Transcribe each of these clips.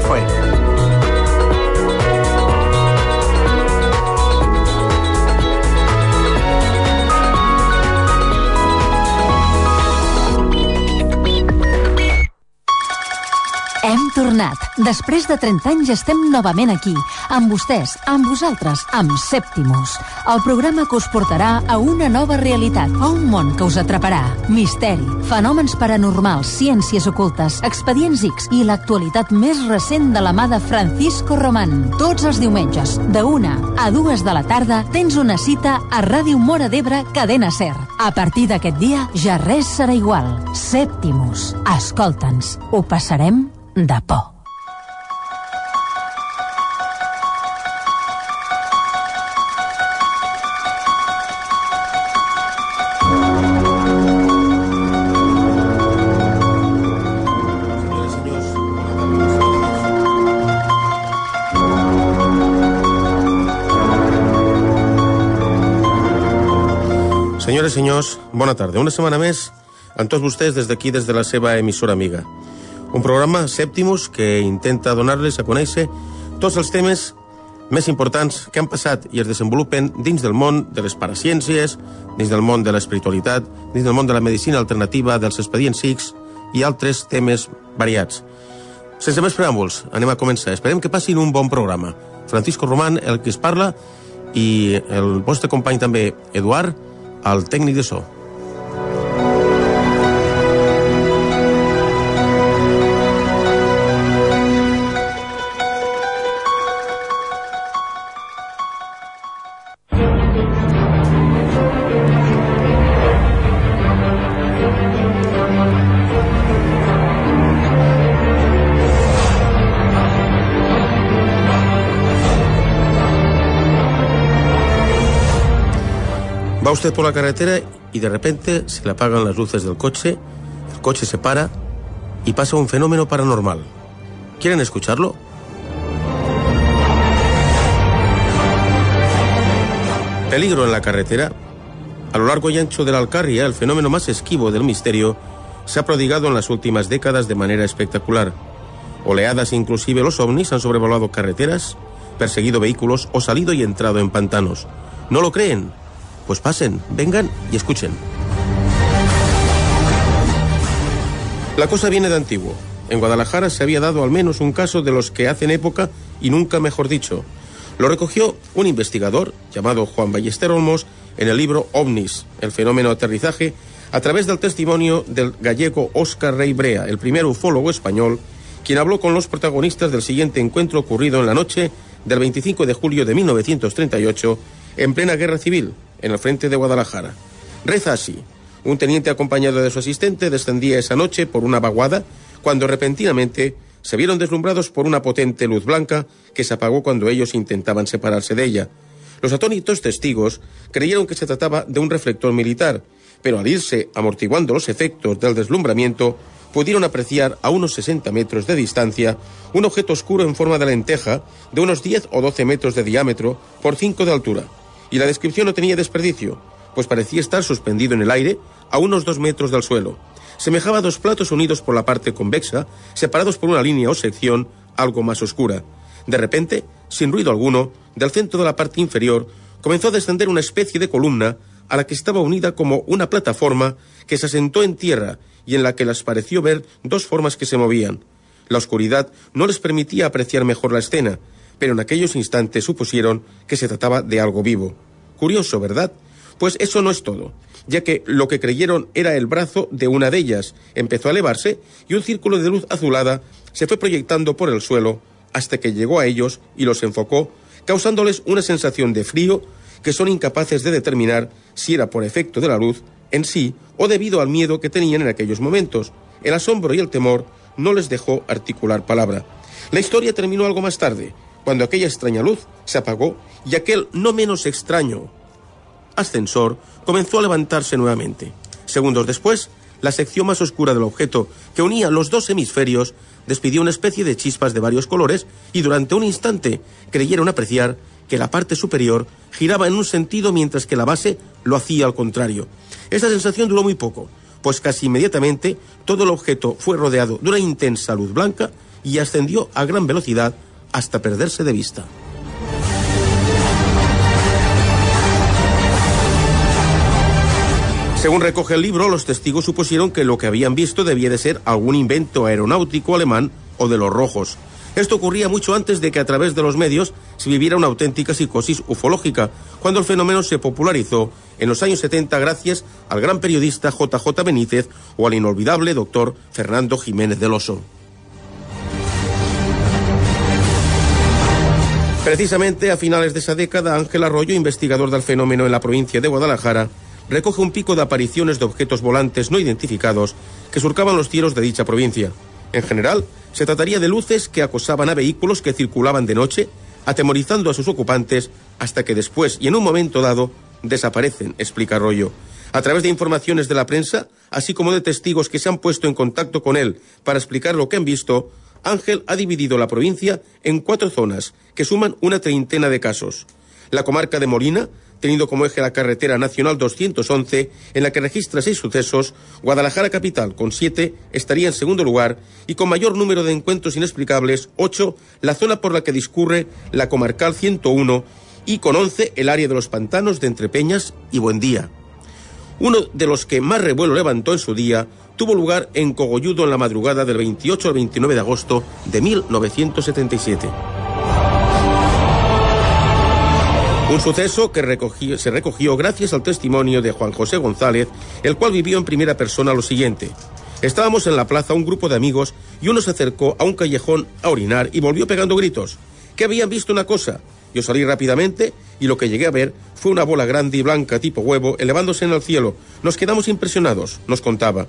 FM. Tornat. Després de 30 anys estem novament aquí, amb vostès, amb vosaltres, amb Sèptimus. El programa que us portarà a una nova realitat, a un món que us atraparà. Misteri, fenòmens paranormals, ciències ocultes, expedients X i l'actualitat més recent de la mà de Francisco Román. Tots els diumenges, de una a dues de la tarda, tens una cita a Ràdio Mora d'Ebre, Cadena Ser. A partir d'aquest dia, ja res serà igual. Sèptimus. Escolta'ns. Ho passarem de por. Senyores i senyors, bona tarda. Una setmana més amb tots vostès des d'aquí, des de la seva emissora amiga. Un programa Sèptimus que intenta donar-les a conèixer tots els temes més importants que han passat i es desenvolupen dins del món de les paraciències, dins del món de l'espiritualitat, dins del món de la medicina alternativa, dels expedients X i altres temes variats. Sense més preàmbuls, anem a començar. Esperem que passin un bon programa. Francisco Román, el que es parla, i el vostre company també, Eduard, el tècnic de so. Por la carretera y de repente se le apagan las luces del coche, el coche se para y pasa un fenómeno paranormal. ¿Quieren escucharlo? Peligro en la carretera. A lo largo y ancho de la Alcarria, el fenómeno más esquivo del misterio se ha prodigado en las últimas décadas de manera espectacular. Oleadas, inclusive los ovnis, han sobrevolado carreteras, perseguido vehículos o salido y entrado en pantanos. ¿No lo creen? Pues pasen, vengan y escuchen. La cosa viene de antiguo. En Guadalajara se había dado al menos un caso de los que hacen época y nunca mejor dicho. Lo recogió un investigador llamado Juan Ballester Olmos en el libro OVNIS, el fenómeno aterrizaje, a través del testimonio del gallego Óscar Rey Brea, el primer ufólogo español, quien habló con los protagonistas del siguiente encuentro ocurrido en la noche del 25 de julio de 1938 en plena guerra civil, en el frente de Guadalajara. Reza así. Un teniente acompañado de su asistente descendía esa noche por una vaguada cuando repentinamente se vieron deslumbrados por una potente luz blanca que se apagó cuando ellos intentaban separarse de ella. Los atónitos testigos creyeron que se trataba de un reflector militar, pero al irse amortiguando los efectos del deslumbramiento, pudieron apreciar a unos 60 metros de distancia un objeto oscuro en forma de lenteja de unos 10 o 12 metros de diámetro por 5 de altura y la descripción no tenía desperdicio, pues parecía estar suspendido en el aire a unos dos metros del suelo. Semejaba dos platos unidos por la parte convexa, separados por una línea o sección algo más oscura. De repente, sin ruido alguno, del centro de la parte inferior comenzó a descender una especie de columna a la que estaba unida como una plataforma que se asentó en tierra y en la que les pareció ver dos formas que se movían. La oscuridad no les permitía apreciar mejor la escena, pero en aquellos instantes supusieron que se trataba de algo vivo. Curioso, ¿verdad? Pues eso no es todo, ya que lo que creyeron era el brazo de una de ellas. Empezó a elevarse y un círculo de luz azulada se fue proyectando por el suelo hasta que llegó a ellos y los enfocó, causándoles una sensación de frío que son incapaces de determinar si era por efecto de la luz en sí o debido al miedo que tenían en aquellos momentos. El asombro y el temor no les dejó articular palabra. La historia terminó algo más tarde, cuando aquella extraña luz se apagó y aquel no menos extraño ascensor comenzó a levantarse nuevamente. Segundos después, la sección más oscura del objeto que unía los dos hemisferios despidió una especie de chispas de varios colores y durante un instante creyeron apreciar que la parte superior giraba en un sentido mientras que la base lo hacía al contrario. Esta sensación duró muy poco, pues casi inmediatamente todo el objeto fue rodeado de una intensa luz blanca y ascendió a gran velocidad hasta perderse de vista. Según recoge el libro, los testigos supusieron que lo que habían visto debía de ser algún invento aeronáutico alemán o de los rojos. Esto ocurría mucho antes de que a través de los medios se viviera una auténtica psicosis ufológica, cuando el fenómeno se popularizó en los años 70 gracias al gran periodista JJ Benítez o al inolvidable doctor Fernando Jiménez del Oso. Precisamente a finales de esa década, Ángel Arroyo, investigador del fenómeno en la provincia de Guadalajara, recoge un pico de apariciones de objetos volantes no identificados que surcaban los cielos de dicha provincia. En general, se trataría de luces que acosaban a vehículos que circulaban de noche, atemorizando a sus ocupantes hasta que después y en un momento dado desaparecen, explica Arroyo. A través de informaciones de la prensa, así como de testigos que se han puesto en contacto con él para explicar lo que han visto, Ángel ha dividido la provincia en cuatro zonas, que suman una treintena de casos. La comarca de Molina, teniendo como eje la carretera nacional 211, en la que registra seis sucesos, Guadalajara capital, con siete, estaría en segundo lugar, y con mayor número de encuentros inexplicables, ocho, la zona por la que discurre la comarcal 101, y con once, el área de los pantanos de Entrepeñas y Buendía. Uno de los que más revuelo levantó en su día tuvo lugar en Cogolludo en la madrugada del 28 al 29 de agosto de 1977. Un suceso que se recogió gracias al testimonio de Juan José González, el cual vivió en primera persona lo siguiente. Estábamos en la plaza un grupo de amigos y uno se acercó a un callejón a orinar y volvió pegando gritos. Que habían visto una cosa. Yo salí rápidamente y lo que llegué a ver fue una bola grande y blanca tipo huevo elevándose en el cielo. Nos quedamos impresionados, nos contaba.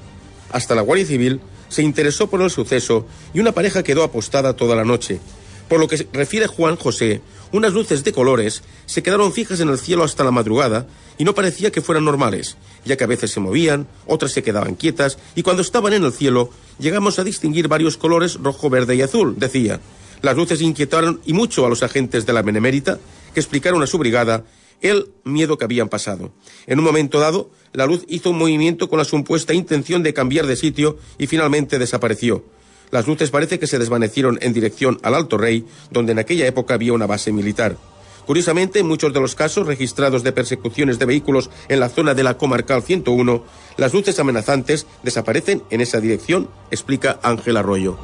Hasta la Guardia Civil se interesó por el suceso y una pareja quedó apostada toda la noche. Por lo que refiere Juan José, unas luces de colores se quedaron fijas en el cielo hasta la madrugada y no parecía que fueran normales, ya que a veces se movían, otras se quedaban quietas y cuando estaban en el cielo llegamos a distinguir varios colores rojo, verde y azul, decía. Las luces inquietaron y mucho a los agentes de la Benemérita, que explicaron a su brigada el miedo que habían pasado. En un momento dado, la luz hizo un movimiento con la supuesta intención de cambiar de sitio y finalmente desapareció. Las luces parece que se desvanecieron en dirección al Alto Rey, donde en aquella época había una base militar. Curiosamente, en muchos de los casos registrados de persecuciones de vehículos en la zona de la Comarcal 101, las luces amenazantes desaparecen en esa dirección, explica Ángel Arroyo.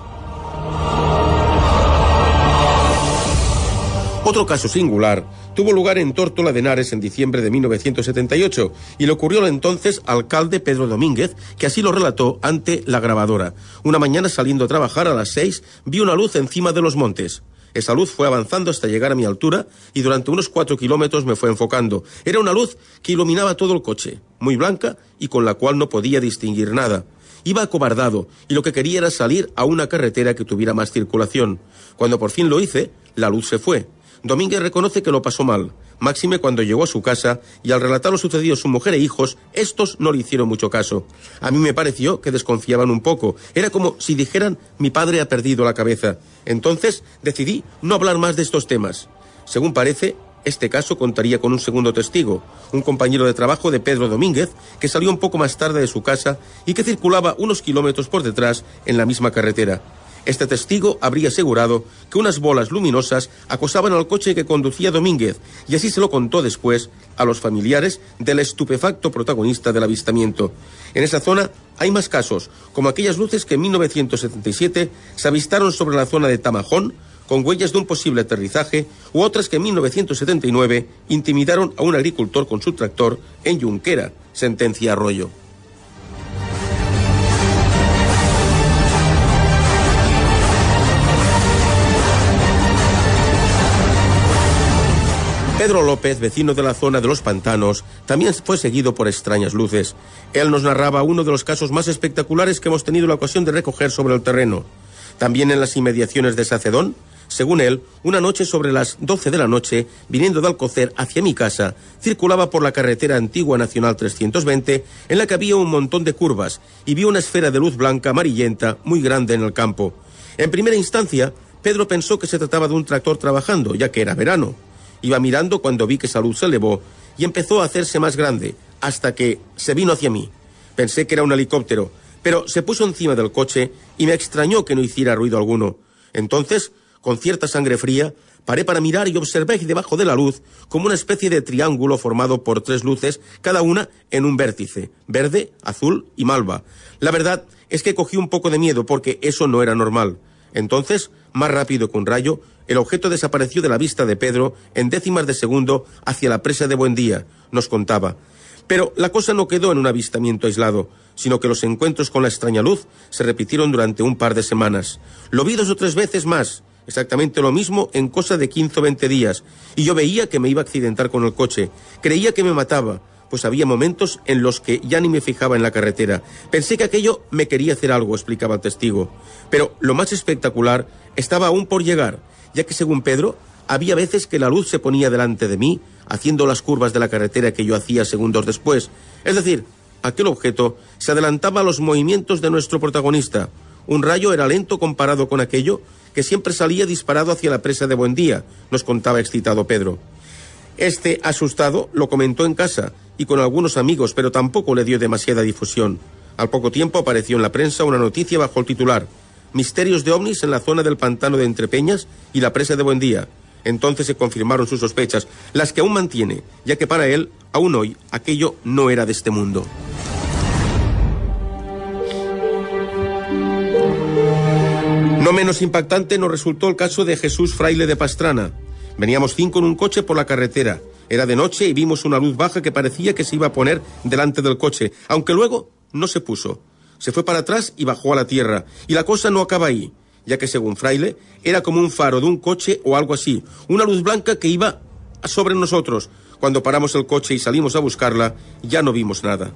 Otro caso singular tuvo lugar en Tórtola de Henares en diciembre de 1978 y le ocurrió al entonces alcalde Pedro Domínguez, que así lo relató ante la grabadora. Una mañana saliendo a trabajar a las seis, vi una luz encima de los montes. Esa luz fue avanzando hasta llegar a mi altura y durante unos cuatro kilómetros me fue enfocando. Era una luz que iluminaba todo el coche, muy blanca y con la cual no podía distinguir nada. Iba acobardado y lo que quería era salir a una carretera que tuviera más circulación. Cuando por fin lo hice, la luz se fue. Domínguez reconoce que lo pasó mal, máxime cuando llegó a su casa y al relatar lo sucedido a su mujer e hijos, estos no le hicieron mucho caso. A mí me pareció que desconfiaban un poco. Era como si dijeran mi padre ha perdido la cabeza. Entonces decidí no hablar más de estos temas. Según parece, este caso contaría con un segundo testigo, un compañero de trabajo de Pedro Domínguez, que salió un poco más tarde de su casa y que circulaba unos kilómetros por detrás en la misma carretera. Este testigo habría asegurado que unas bolas luminosas acosaban al coche que conducía Domínguez y así se lo contó después a los familiares del estupefacto protagonista del avistamiento. En esa zona hay más casos, como aquellas luces que en 1977 se avistaron sobre la zona de Tamajón con huellas de un posible aterrizaje, u otras que en 1979 intimidaron a un agricultor con su tractor en Junquera, sentencia Arroyo. Pedro López, vecino de la zona de los pantanos, también fue seguido por extrañas luces. Él nos narraba uno de los casos más espectaculares que hemos tenido la ocasión de recoger sobre el terreno. También en las inmediaciones de Sacedón, según él, una noche sobre las 12 de la noche, viniendo de Alcocer hacia mi casa, circulaba por la carretera antigua Nacional 320, en la que había un montón de curvas, y vio una esfera de luz blanca amarillenta muy grande en el campo. En primera instancia, Pedro pensó que se trataba de un tractor trabajando, ya que era verano. Iba mirando cuando vi que esa luz se elevó y empezó a hacerse más grande, hasta que se vino hacia mí. Pensé que era un helicóptero, pero se puso encima del coche y me extrañó que no hiciera ruido alguno. Entonces, con cierta sangre fría, paré para mirar y observé debajo de la luz como una especie de triángulo formado por tres luces, cada una en un vértice, verde, azul y malva. La verdad es que cogí un poco de miedo porque eso no era normal. Entonces, más rápido que un rayo, el objeto desapareció de la vista de Pedro en décimas de segundo hacia la presa de Buendía, nos contaba. Pero la cosa no quedó en un avistamiento aislado, sino que los encuentros con la extraña luz se repitieron durante un par de semanas. Lo vi dos o tres veces más, exactamente lo mismo en cosa de 15 o 20 días, y yo veía que me iba a accidentar con el coche. Creía que me mataba, pues había momentos en los que ya ni me fijaba en la carretera. Pensé que aquello me quería hacer algo, explicaba el testigo. Pero lo más espectacular estaba aún por llegar, ya que según Pedro, había veces que la luz se ponía delante de mí, haciendo las curvas de la carretera que yo hacía segundos después. Es decir, aquel objeto se adelantaba a los movimientos de nuestro protagonista. Un rayo era lento comparado con aquello que siempre salía disparado hacia la presa de Buendía, nos contaba excitado Pedro. Este, asustado, lo comentó en casa y con algunos amigos, pero tampoco le dio demasiada difusión. Al poco tiempo apareció en la prensa una noticia bajo el titular Misterios de ovnis en la zona del pantano de Entrepeñas y la presa de Buendía. Entonces se confirmaron sus sospechas, las que aún mantiene, ya que para él, aún hoy, aquello no era de este mundo. No menos impactante nos resultó el caso de Jesús Fraile de Pastrana. Veníamos cinco en un coche por la carretera. Era de noche y vimos una luz baja que parecía que se iba a poner delante del coche, aunque luego no se puso. Se fue para atrás y bajó a la tierra. Y la cosa no acaba ahí ya que según Fraile era como un faro de un coche o algo así, una luz blanca que iba sobre nosotros. Cuando paramos el coche y salimos a buscarla, ya no vimos nada.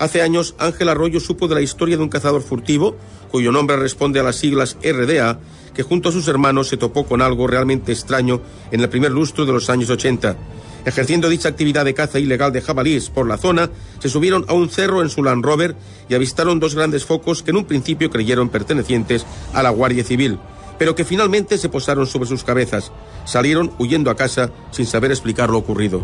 Hace años, Ángel Arroyo supo de la historia de un cazador furtivo, cuyo nombre responde a las siglas RDA, que junto a sus hermanos se topó con algo realmente extraño en el primer lustro de los años 80. Ejerciendo dicha actividad de caza ilegal de jabalíes por la zona, se subieron a un cerro en su Land Rover y avistaron dos grandes focos que en un principio creyeron pertenecientes a la Guardia Civil, pero que finalmente se posaron sobre sus cabezas. Salieron huyendo a casa sin saber explicar lo ocurrido.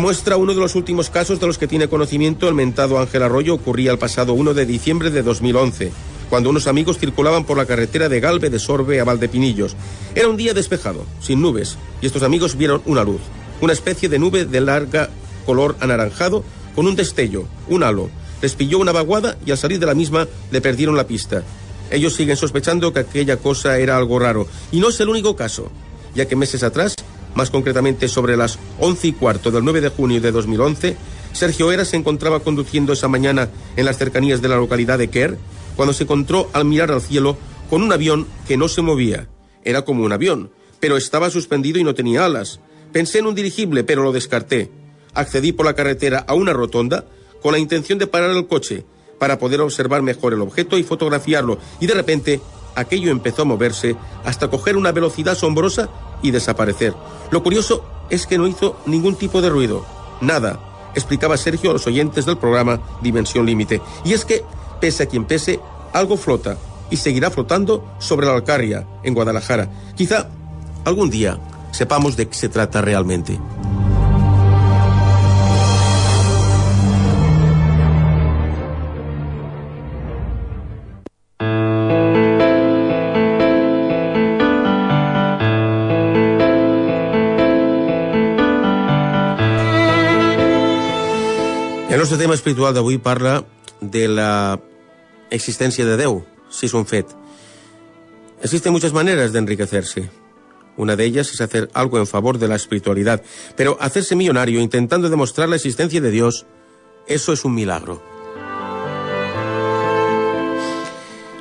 Muestra, uno de los últimos casos de los que tiene conocimiento el mentado Ángel Arroyo ocurría el pasado 1 de diciembre de 2011 cuando unos amigos circulaban por la carretera de Galve de Sorbe a Valdepinillos. Era un día despejado, sin nubes, y estos amigos vieron una luz, una especie de nube de larga color anaranjado con un destello, un halo. Les pilló una vaguada y al salir de la misma le perdieron la pista. Ellos siguen sospechando que aquella cosa era algo raro, y no es el único caso, ya que meses atrás, más concretamente sobre las once y cuarto del 9 de junio de 2011, Sergio Era se encontraba conduciendo esa mañana en las cercanías de la localidad de Kerr cuando se encontró al mirar al cielo con un avión que no se movía. Era como un avión, pero estaba suspendido y no tenía alas. Pensé en un dirigible, pero lo descarté. Accedí por la carretera a una rotonda con la intención de parar el coche para poder observar mejor el objeto y fotografiarlo, y de repente aquello empezó a moverse hasta coger una velocidad asombrosa y desaparecer. Lo curioso es que no hizo ningún tipo de ruido, nada, explicaba Sergio a los oyentes del programa Dimensión Límite. Y es que pese a quien pese, algo flota y seguirá flotando sobre la Alcarria, en Guadalajara. Quizá algún día sepamos de qué se trata realmente. El nostre tema espiritual d'avui parla de la existencia de Déu, si es un fet. Existen muchas maneras de enriquecerse. Una de ellas es hacer algo en favor de la espiritualidad, pero hacerse millonario intentando demostrar la existencia de Dios, eso es un milagro.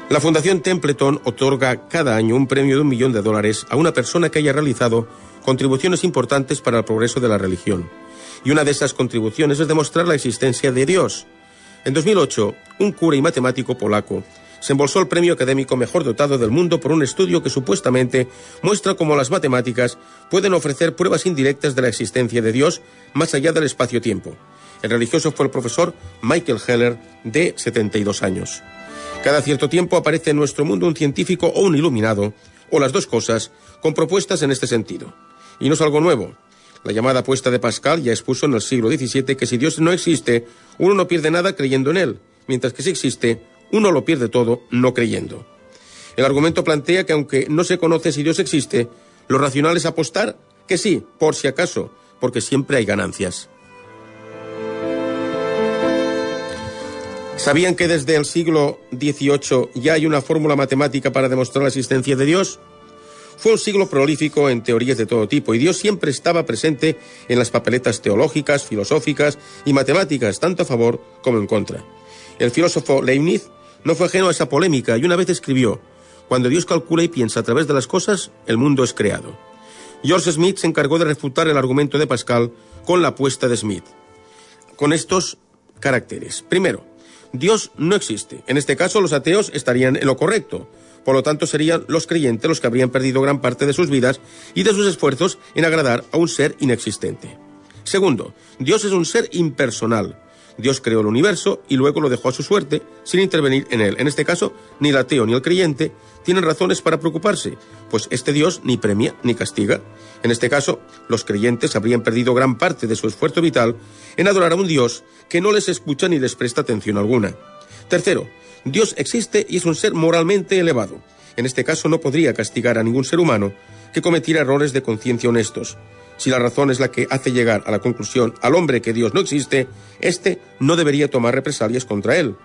La Fundación Templeton otorga cada año un premio de un millón de dólares a una persona que haya realizado contribuciones importantes para el progreso de la religión. Y una de esas contribuciones es demostrar la existencia de Dios. En 2008, un cura y matemático polaco se embolsó el premio académico mejor dotado del mundo por un estudio que supuestamente muestra cómo las matemáticas pueden ofrecer pruebas indirectas de la existencia de Dios más allá del espacio-tiempo. El religioso fue el profesor Michael Heller, de 72 años. Cada cierto tiempo aparece en nuestro mundo un científico o un iluminado, o las dos cosas, con propuestas en este sentido. Y no es algo nuevo. La llamada apuesta de Pascal ya expuso en el siglo XVII que si Dios no existe, uno no pierde nada creyendo en él, mientras que si existe, uno lo pierde todo no creyendo. El argumento plantea que aunque no se conoce si Dios existe, lo racional es apostar que sí, por si acaso, porque siempre hay ganancias. ¿Sabían que desde el siglo XVIII ya hay una fórmula matemática para demostrar la existencia de Dios? Fue un siglo prolífico en teorías de todo tipo y Dios siempre estaba presente en las papeletas teológicas, filosóficas y matemáticas, tanto a favor como en contra. El filósofo Leibniz no fue ajeno a esa polémica y una vez escribió, Cuando Dios calcula y piensa a través de las cosas, el mundo es creado. George Smith se encargó de refutar el argumento de Pascal con la apuesta de Smith. Con estos caracteres. Primero, Dios no existe. En este caso, los ateos estarían en lo correcto. Por lo tanto, serían los creyentes los que habrían perdido gran parte de sus vidas y de sus esfuerzos en agradar a un ser inexistente. Segundo, Dios es un ser impersonal. Dios creó el universo y luego lo dejó a su suerte, sin intervenir en él. En este caso, ni el ateo ni el creyente tienen razones para preocuparse, pues este Dios ni premia ni castiga. En este caso, los creyentes habrían perdido gran parte de su esfuerzo vital en adorar a un Dios que no les escucha ni les presta atención alguna. Tercero, Dios existe y es un ser moralmente elevado. En este caso no podría castigar a ningún ser humano que cometiera errores de conciencia honestos. Si la razón es la que hace llegar a la conclusión al hombre que Dios no existe, éste no debería tomar represalias contra él.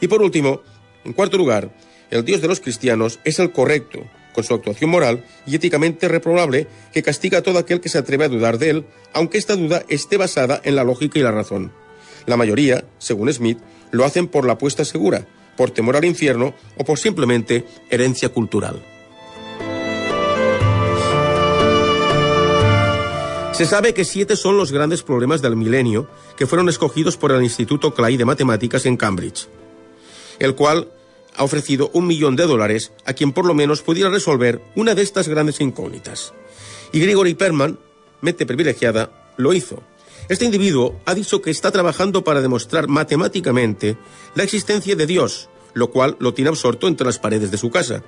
Y por último, en cuarto lugar, el Dios de los cristianos es el correcto, con su actuación moral y éticamente reprobable, que castiga a todo aquel que se atreve a dudar de él, aunque esta duda esté basada en la lógica y la razón. La mayoría, según Smith, lo hacen por la apuesta segura, por temor al infierno o por simplemente herencia cultural. Se sabe que siete son los grandes problemas del milenio que fueron escogidos por el Instituto Clay de Matemáticas en Cambridge, el cual ha ofrecido un millón de dólares a quien por lo menos pudiera resolver una de estas grandes incógnitas. Y Gregory Perman, mente privilegiada, lo hizo. Este individuo ha dicho que está trabajando para demostrar matemáticamente la existencia de Dios, lo cual lo tiene absorto entre las paredes de su casa.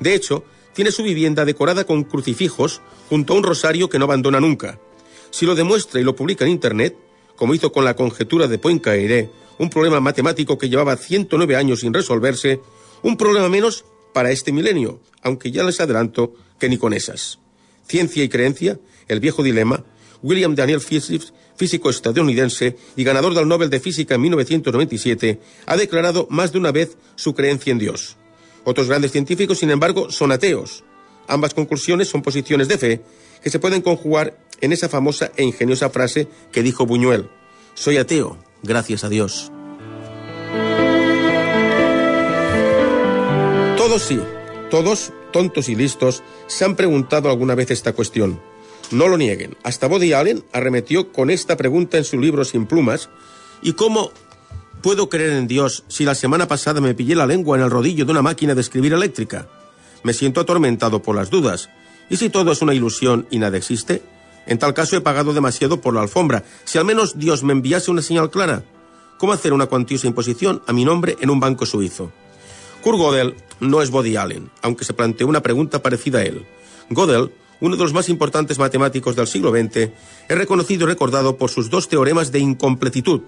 De hecho, tiene su vivienda decorada con crucifijos junto a un rosario que no abandona nunca. Si lo demuestra y lo publica en Internet, como hizo con la conjetura de Poincaré, un problema matemático que llevaba 109 años sin resolverse, un problema menos para este milenio, aunque ya les adelanto que ni con esas. Ciencia y creencia, el viejo dilema, William Daniel Phillips, físico estadounidense y ganador del Nobel de Física en 1997, ha declarado más de una vez su creencia en Dios. Otros grandes científicos, sin embargo, son ateos. Ambas conclusiones son posiciones de fe que se pueden conjugar en esa famosa e ingeniosa frase que dijo Buñuel. Soy ateo, gracias a Dios. Todos sí, todos, tontos y listos, se han preguntado alguna vez esta cuestión. No lo nieguen. Hasta Body Allen arremetió con esta pregunta en su libro Sin plumas. ¿Y cómo puedo creer en Dios si la semana pasada me pillé la lengua en el rodillo de una máquina de escribir eléctrica? Me siento atormentado por las dudas. ¿Y si todo es una ilusión y nada existe? En tal caso he pagado demasiado por la alfombra. Si al menos Dios me enviase una señal clara. ¿Cómo hacer una cuantiosa imposición a mi nombre en un banco suizo? Kurt Gödel no es Body Allen, aunque se planteó una pregunta parecida a él. Gödel, uno de los más importantes matemáticos del siglo XX, es reconocido y recordado por sus dos teoremas de incompletitud.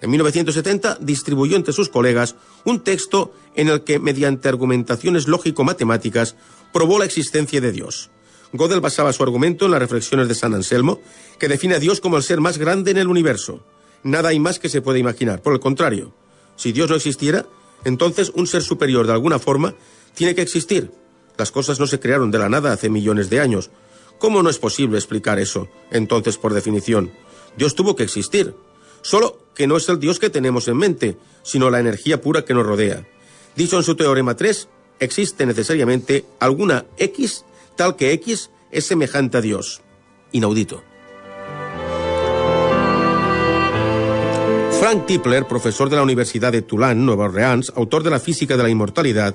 En 1970 distribuyó entre sus colegas un texto en el que, mediante argumentaciones lógico-matemáticas, probó la existencia de Dios. Gödel basaba su argumento en las reflexiones de San Anselmo, que define a Dios como el ser más grande en el universo. Nada hay más que se puede imaginar. Por el contrario, si Dios no existiera, entonces un ser superior de alguna forma tiene que existir. Las cosas no se crearon de la nada hace millones de años. ¿Cómo no es posible explicar eso? Entonces, por definición, Dios tuvo que existir. Solo que no es el Dios que tenemos en mente, sino la energía pura que nos rodea. Dicho en su teorema 3, existe necesariamente alguna X tal que X es semejante a Dios. Inaudito. Frank Tipler, profesor de la Universidad de Tulane, Nueva Orleans, autor de la física de la inmortalidad,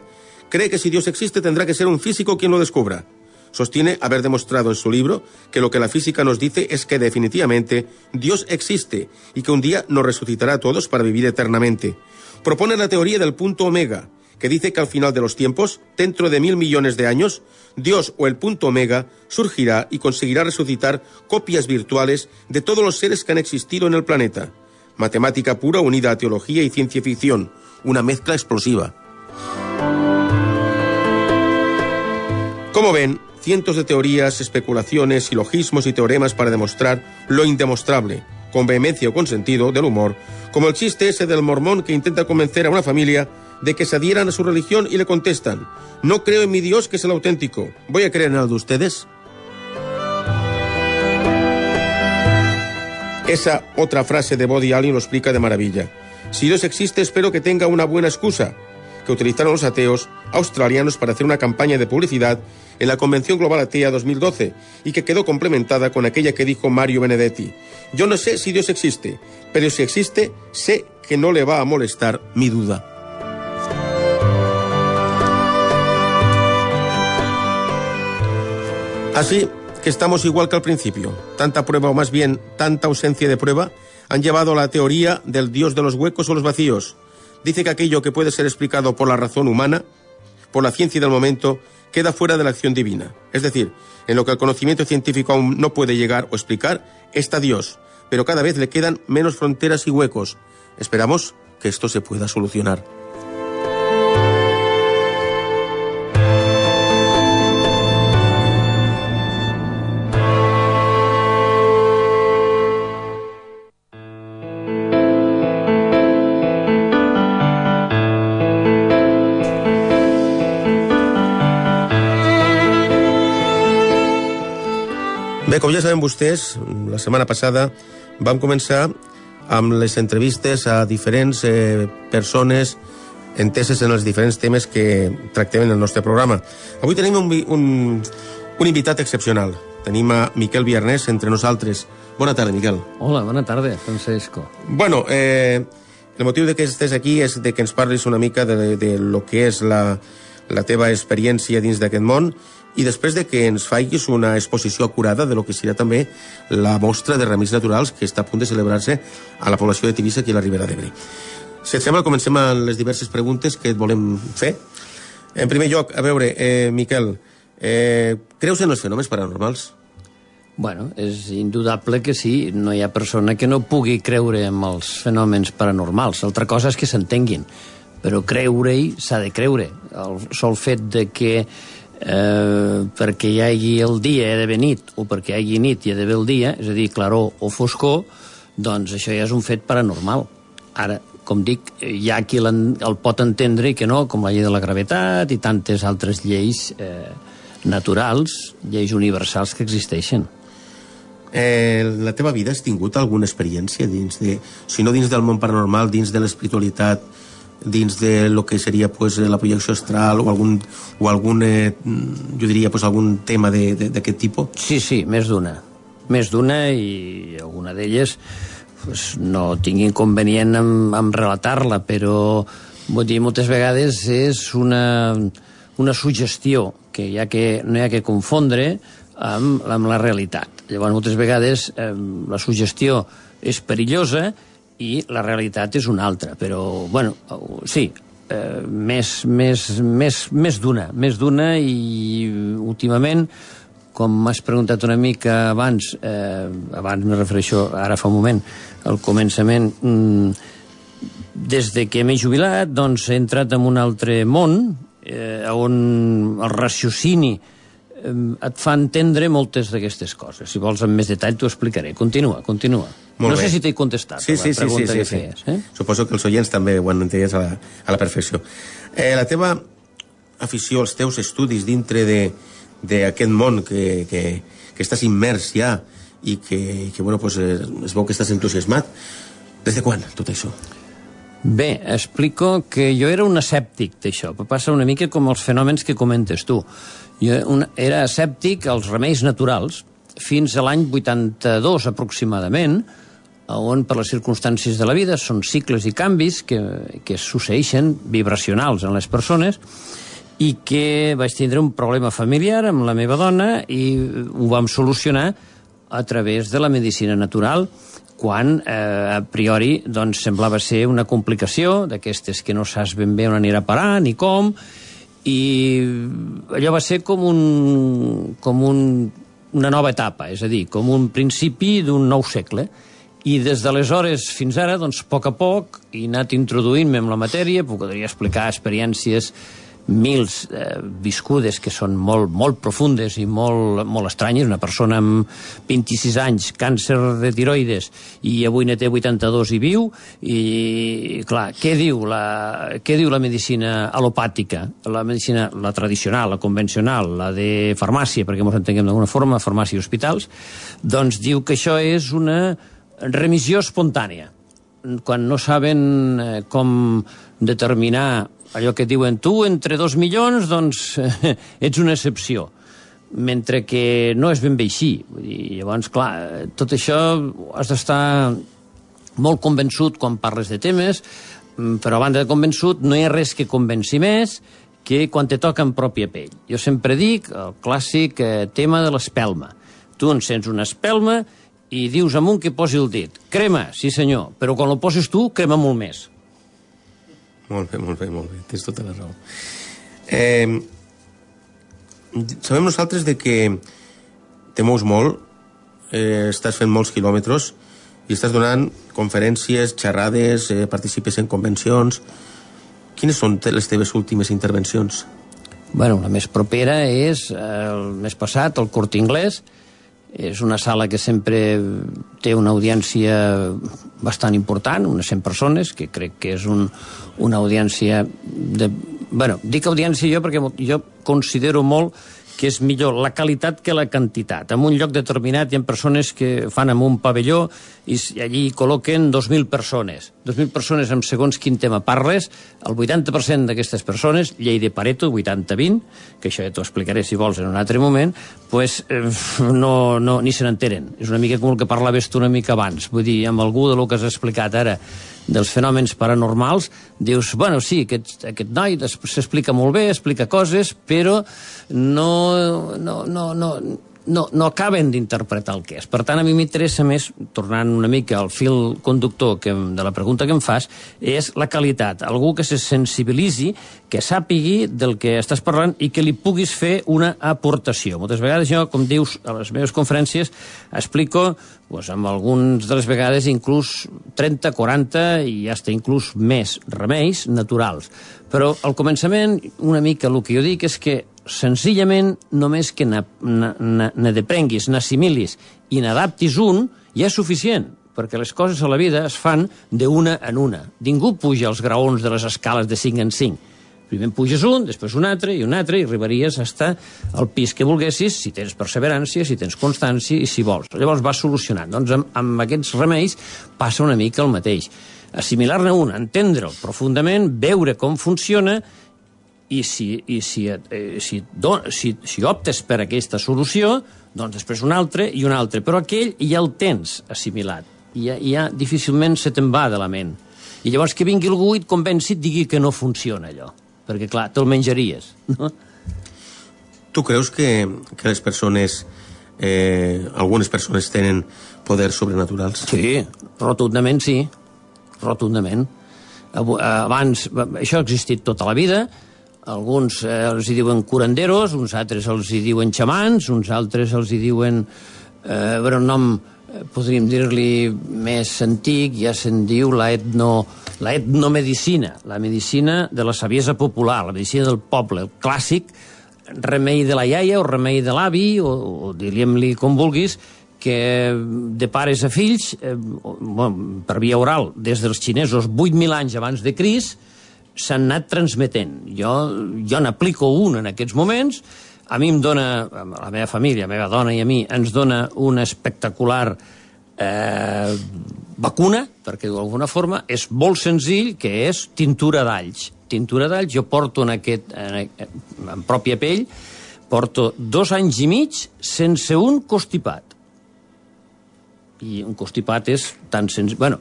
cree que si Dios existe tendrá que ser un físico quien lo descubra. Sostiene haber demostrado en su libro que lo que la física nos dice es que definitivamente Dios existe y que un día nos resucitará a todos para vivir eternamente. Propone la teoría del punto omega, que dice que al final de los tiempos, dentro de mil millones de años, Dios o el punto omega surgirá y conseguirá resucitar copias virtuales de todos los seres que han existido en el planeta. Matemática pura unida a teología y ciencia ficción. una mezcla explosiva. Como ven, cientos de teorías, especulaciones, silogismos y teoremas para demostrar lo indemostrable, con vehemencia o con sentido del humor, como el chiste ese del mormón que intenta convencer a una familia de que se adhieran a su religión y le contestan, no creo en mi Dios que es el auténtico, ¿voy a creer en el de ustedes? Esa otra frase de Body Allen lo explica de maravilla. Si Dios existe, espero que tenga una buena excusa, que utilizaron los ateos australianos para hacer una campaña de publicidad en la Convención Global Atea 2012 y que quedó complementada con aquella que dijo Mario Benedetti. Yo no sé si Dios existe, pero si existe, sé que no le va a molestar mi duda. Así que estamos igual que al principio. Tanta prueba, o más bien tanta ausencia de prueba, han llevado a la teoría del Dios de los huecos o los vacíos. Dice que aquello que puede ser explicado por la razón humana, por la ciencia del momento, queda fuera de la acción divina. Es decir, en lo que el conocimiento científico aún no puede llegar o explicar, está Dios, pero cada vez le quedan menos fronteras y huecos. Esperamos que esto se pueda solucionar. Bé, com ja saben vostès, la setmana passada vam començar amb les entrevistes a diferents eh, persones enteses en els diferents temes que tractem en el nostre programa. Avui tenim un, un, un invitat excepcional. Tenim a Miquel Viernès entre nosaltres. Bona tarda, Miquel. Hola, bona tarda, Francesco. Bueno, eh, el motiu de que estés aquí és de que ens parlis una mica de, de lo que és la, la teva experiència dins d'aquest món i després de que ens faiguis una exposició acurada de lo que serà també la mostra de remeis naturals que està a punt de celebrar-se a la població de Tivissa aquí a la Ribera d'Ebre. Si et sembla, comencem amb les diverses preguntes que et volem fer. En primer lloc, a veure, eh, Miquel, eh, creus en els fenòmens paranormals? Bueno, és indudable que sí, no hi ha persona que no pugui creure en els fenòmens paranormals. Altra cosa és que s'entenguin, però creure-hi s'ha de creure. El sol fet de que eh, perquè hi hagi el dia hi ha d'haver nit, o perquè hi hagi nit hi ha d'haver el dia, és a dir, claror o foscor, doncs això ja és un fet paranormal. Ara, com dic, hi ha qui el pot entendre i que no, com la llei de la gravetat i tantes altres lleis eh, naturals, lleis universals que existeixen. Eh, la teva vida has tingut alguna experiència dins de, si no dins del món paranormal, dins de l'espiritualitat, dins de lo que seria pues, la projecció astral o algun, o algun eh, jo diria pues, algun tema d'aquest tipus? Sí, sí, més d'una. Més d'una i alguna d'elles pues, no tinc inconvenient en, en relatar-la, però vull dir, moltes vegades és una, una sugestió que, hi ha que no hi ha que confondre amb, amb la realitat. Llavors, moltes vegades eh, la sugestió és perillosa i la realitat és una altra, però, bueno, sí, eh, més, més, més, més d'una, més d'una i últimament, com m'has preguntat una mica abans, eh, abans me refereixo ara fa un moment, al començament, mm, des de que m'he jubilat, doncs he entrat en un altre món, eh, on el raciocini eh, et fa entendre moltes d'aquestes coses. Si vols amb més detall t'ho explicaré. Continua, continua. Molt no bé. sé si t'he contestat sí, sí, la pregunta sí, sí, que sí, feies. Sí. Eh? Suposo que els oients també ho han entès a la, a la perfecció. Eh, la teva afició, els teus estudis dintre d'aquest món que, que, que estàs immers ja i que, que bueno, pues, eh, es veu que estàs entusiasmat, des de quan, tot això? Bé, explico que jo era un escèptic d'això, però passa una mica com els fenòmens que comentes tu. Era escèptic als remeis naturals fins a l'any 82 aproximadament, on per les circumstàncies de la vida són cicles i canvis que, que succeeixen vibracionals en les persones i que vaig tindre un problema familiar amb la meva dona i ho vam solucionar a través de la medicina natural quan eh, a priori doncs, semblava ser una complicació d'aquestes que no saps ben bé on anirà a parar ni com i allò va ser com un, com un, una nova etapa, és a dir, com un principi d'un nou segle. I des d'aleshores fins ara, doncs, a poc a poc, he anat introduint-me en la matèria, podria explicar experiències mils eh, viscudes que són molt, molt profundes i molt, molt estranyes. Una persona amb 26 anys, càncer de tiroides, i avui ne té 82 i viu, i, clar, què diu la, què diu la medicina alopàtica? La medicina, la tradicional, la convencional, la de farmàcia, perquè ens entenguem d'alguna forma, farmàcia i hospitals, doncs diu que això és una remissió espontània quan no saben eh, com determinar allò que diuen tu entre dos milions, doncs ets una excepció mentre que no és ben bé així. Vull dir, llavors, clar, tot això has d'estar molt convençut quan parles de temes, mm, però a banda de convençut no hi ha res que convenci més que quan te toca en pròpia pell. Jo sempre dic el clàssic eh, tema de l'espelma. Tu encens una espelma i dius amunt que posi el dit. Crema, sí senyor, però quan el poses tu, crema molt més. Molt bé, molt bé, molt bé. Tens tota la raó. Eh, sabem nosaltres de que te mous molt, eh, estàs fent molts quilòmetres i estàs donant conferències, xerrades, eh, participes en convencions. Quines són les teves últimes intervencions? Bueno, la més propera és eh, el mes passat, el Cort Inglès, és una sala que sempre té una audiència bastant important, unes 100 persones, que crec que és un, una audiència de... bueno, dic audiència jo perquè jo considero molt que és millor la qualitat que la quantitat. En un lloc determinat hi ha persones que fan amb un pavelló i allí col·loquen 2.000 persones. 2.000 persones amb segons quin tema parles, el 80% d'aquestes persones, llei de Pareto, 80-20, que això ja t'ho explicaré si vols en un altre moment, pues, eh, no, no, ni se n'enteren. És una mica com el que parlaves tu una mica abans. Vull dir, amb algú de lo que has explicat ara dels fenòmens paranormals, dius, bueno, sí, aquest, aquest noi s'explica molt bé, explica coses, però no, no, no, no, no, no acaben d'interpretar el que és. Per tant, a mi m'interessa més, tornant una mica al fil conductor que, de la pregunta que em fas, és la qualitat. Algú que se sensibilitzi, que sàpigui del que estàs parlant i que li puguis fer una aportació. Moltes vegades jo, com dius, a les meves conferències explico, doncs, amb alguns de les vegades, inclús 30, 40 i hasta inclús més remeis naturals. Però al començament, una mica el que jo dic és que senzillament només que ne deprenguis, n'assimilis i n'adaptis un, ja és suficient, perquè les coses a la vida es fan d'una en una. Ningú puja als graons de les escales de 5 en 5. Primer puges un, després un altre i un altre i arribaries a estar al pis que volguessis si tens perseverància, si tens constància i si vols. Llavors vas solucionant. Doncs amb, amb aquests remeis passa una mica el mateix. Assimilar-ne un, entendre'l profundament, veure com funciona i si, i si, eh, si, don, si, si optes per aquesta solució, doncs després un altre i un altre. Però aquell ja el tens assimilat. I ja, ja difícilment se te'n va de la ment. I llavors que vingui algú i et convenci et digui que no funciona allò. Perquè, clar, te'l menjaries. No? Tu creus que, que les persones, eh, algunes persones tenen poders sobrenaturals? Sí, rotundament sí. Rotundament. Abans, això ha existit tota la vida, alguns eh, els hi diuen curanderos, uns altres els hi diuen xamans, uns altres els hi diuen... Eh, però un nom, eh, podríem dir-li més antic, ja se'n diu la, etno, la etnomedicina, la medicina de la saviesa popular, la medicina del poble, el clàssic remei de la iaia o remei de l'avi, o, o diríem-li com vulguis, que de pares a fills, eh, bueno, per via oral, des dels xinesos 8.000 anys abans de Crist, s'han anat transmetent. Jo, jo n'aplico un en aquests moments, a mi em dona, a la meva família, a la meva dona i a mi, ens dona una espectacular eh, vacuna, perquè d'alguna forma és molt senzill, que és tintura d'alls. Tintura d'alls, jo porto en, aquest, en, en pròpia pell, porto dos anys i mig sense un constipat. I un constipat és tan senzill... Bueno,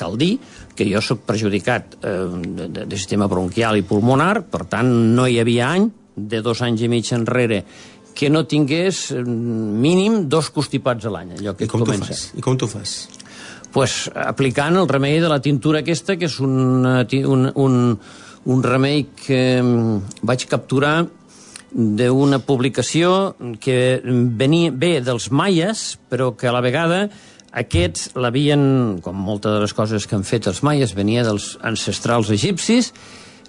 cal dir que jo sóc perjudicat eh, de, de sistema bronquial i pulmonar, per tant, no hi havia any, de dos anys i mig enrere, que no tingués eh, mínim dos constipats a l'any, allò que I com comença. fas? I com t'ho fas? Pues aplicant el remei de la tintura aquesta, que és un, un, un, un remei que mm, vaig capturar d'una publicació que venia, ve dels maies, però que a la vegada Aquests l'havien, com moltes de les coses que han fet els maies, venia dels ancestrals egipcis,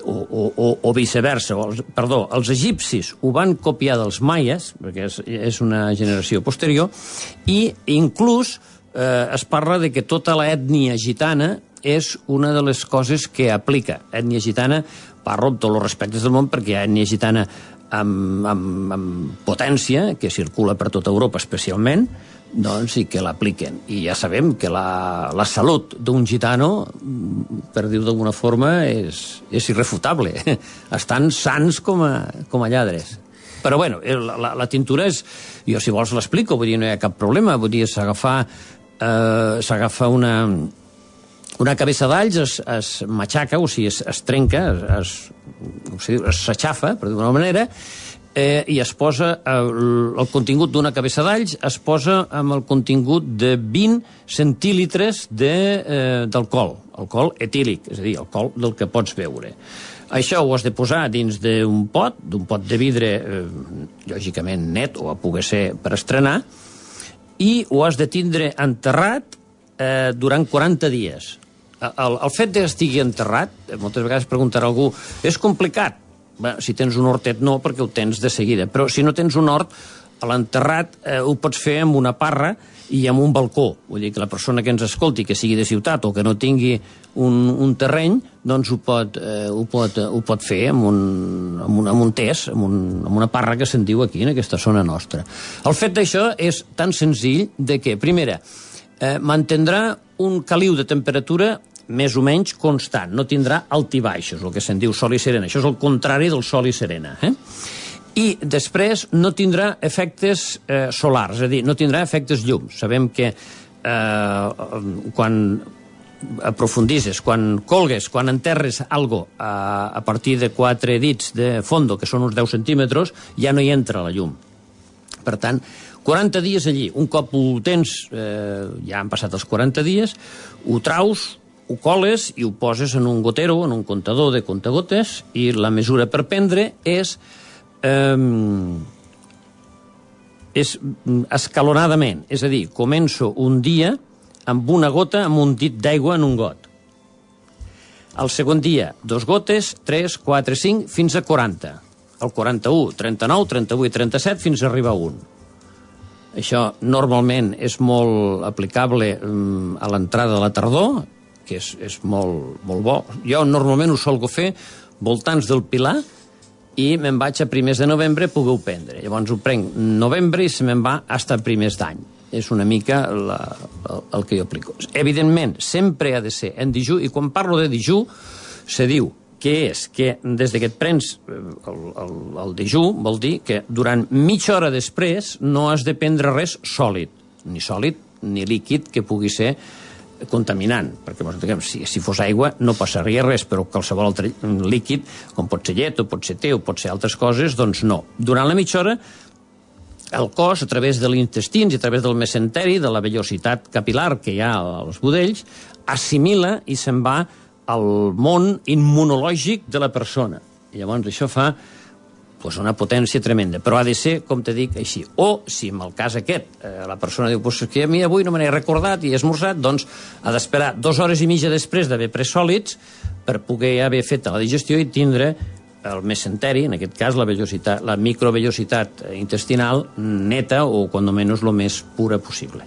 o, o, o, o viceversa, o, perdó, els egipcis ho van copiar dels maies, perquè és, és una generació posterior, i inclús eh, es parla de que tota l'ètnia gitana és una de les coses que aplica. Ètnia gitana, parlo amb tots els respectes del món, perquè hi ha ètnia gitana amb, amb, amb potència, que circula per tota Europa especialment, doncs, i que l'apliquen. I ja sabem que la, la salut d'un gitano, per dir-ho d'alguna forma, és, és irrefutable. Estan sants com a, com a lladres. Però, bueno, la, la, la tintura és... Jo, si vols, l'explico, vull dir, no hi ha cap problema. Vull dir, s'agafa eh, s'agafa una, una cabeça d'alls, es, es matxaca, o sigui, es, es trenca, es, es s'aixafa, per dir-ho manera, eh, i es posa el, el contingut d'una cabeça d'alls es posa amb el contingut de 20 centílitres d'alcohol, de, eh, alcohol etílic, és a dir, alcohol del que pots beure. Això ho has de posar dins d'un pot, d'un pot de vidre, eh, lògicament net, o a poder ser per estrenar, i ho has de tindre enterrat eh, durant 40 dies. El, el fet que estigui enterrat, eh, moltes vegades preguntarà algú, és complicat? Bé, si tens un hortet no, perquè ho tens de seguida, però si no tens un hort, a l'enterrat eh, ho pots fer amb una parra i amb un balcó. Vull dir que la persona que ens escolti, que sigui de ciutat o que no tingui un, un terreny, doncs ho pot, eh, ho pot, ho pot fer amb un, amb un, amb un test, amb, un, amb una parra que se'n diu aquí, en aquesta zona nostra. El fet d'això és tan senzill de que, primera, eh, mantindrà un caliu de temperatura més o menys constant, no tindrà altibaixos, el que se'n diu sol i serena. Això és el contrari del sol i serena. Eh? I després no tindrà efectes eh, solars, és a dir, no tindrà efectes llums. Sabem que eh, quan aprofundisses, quan colgues, quan enterres algo a, a partir de quatre dits de fondo, que són uns 10 centímetres, ja no hi entra la llum. Per tant, 40 dies allí, un cop ho tens, eh, ja han passat els 40 dies, ho traus, ho coles i ho poses en un gotero, en un comptador de contagotes, i la mesura per prendre és... Eh, és escalonadament, és a dir, començo un dia amb una gota amb un dit d'aigua en un got. El segon dia, dos gotes, 3, 4, 5, fins a 40. El 41, 39, 38 i 37 fins a arribar a 1. Això normalment és molt aplicable um, a l'entrada de la tardor, que és, és molt, molt bo. Jo normalment ho solgo fer voltants del Pilar i me'n vaig a primers de novembre pugueu prendre. Llavors ho prenc novembre i se me'n va fins a primers d'any. És una mica la, el, el que jo aplico. Evidentment, sempre ha de ser en dijú, i quan parlo de dijú, se diu que és que des que et prens eh, el, el, el dijú vol dir que durant mitja hora després no has de prendre res sòlid, ni sòlid ni líquid que pugui ser contaminant, perquè diguem, si, si fos aigua no passaria res, però qualsevol altre líquid, com pot ser llet o pot ser té o pot ser altres coses, doncs no. Durant la mitja hora el cos, a través de l'intestins i a través del mesenteri, de la vellositat capilar que hi ha als budells, assimila i se'n va al món immunològic de la persona. I llavors això fa pues, una potència tremenda, però ha de ser, com te dic, així. O, si en el cas aquest eh, la persona diu pues, que a mi avui no me n'he recordat i he esmorzat, doncs ha d'esperar dues hores i mitja després d'haver pres sòlids per poder haver fet la digestió i tindre el mesenteri, en aquest cas la, vellositat, la microvellositat intestinal neta o, quan menys, el més pura possible.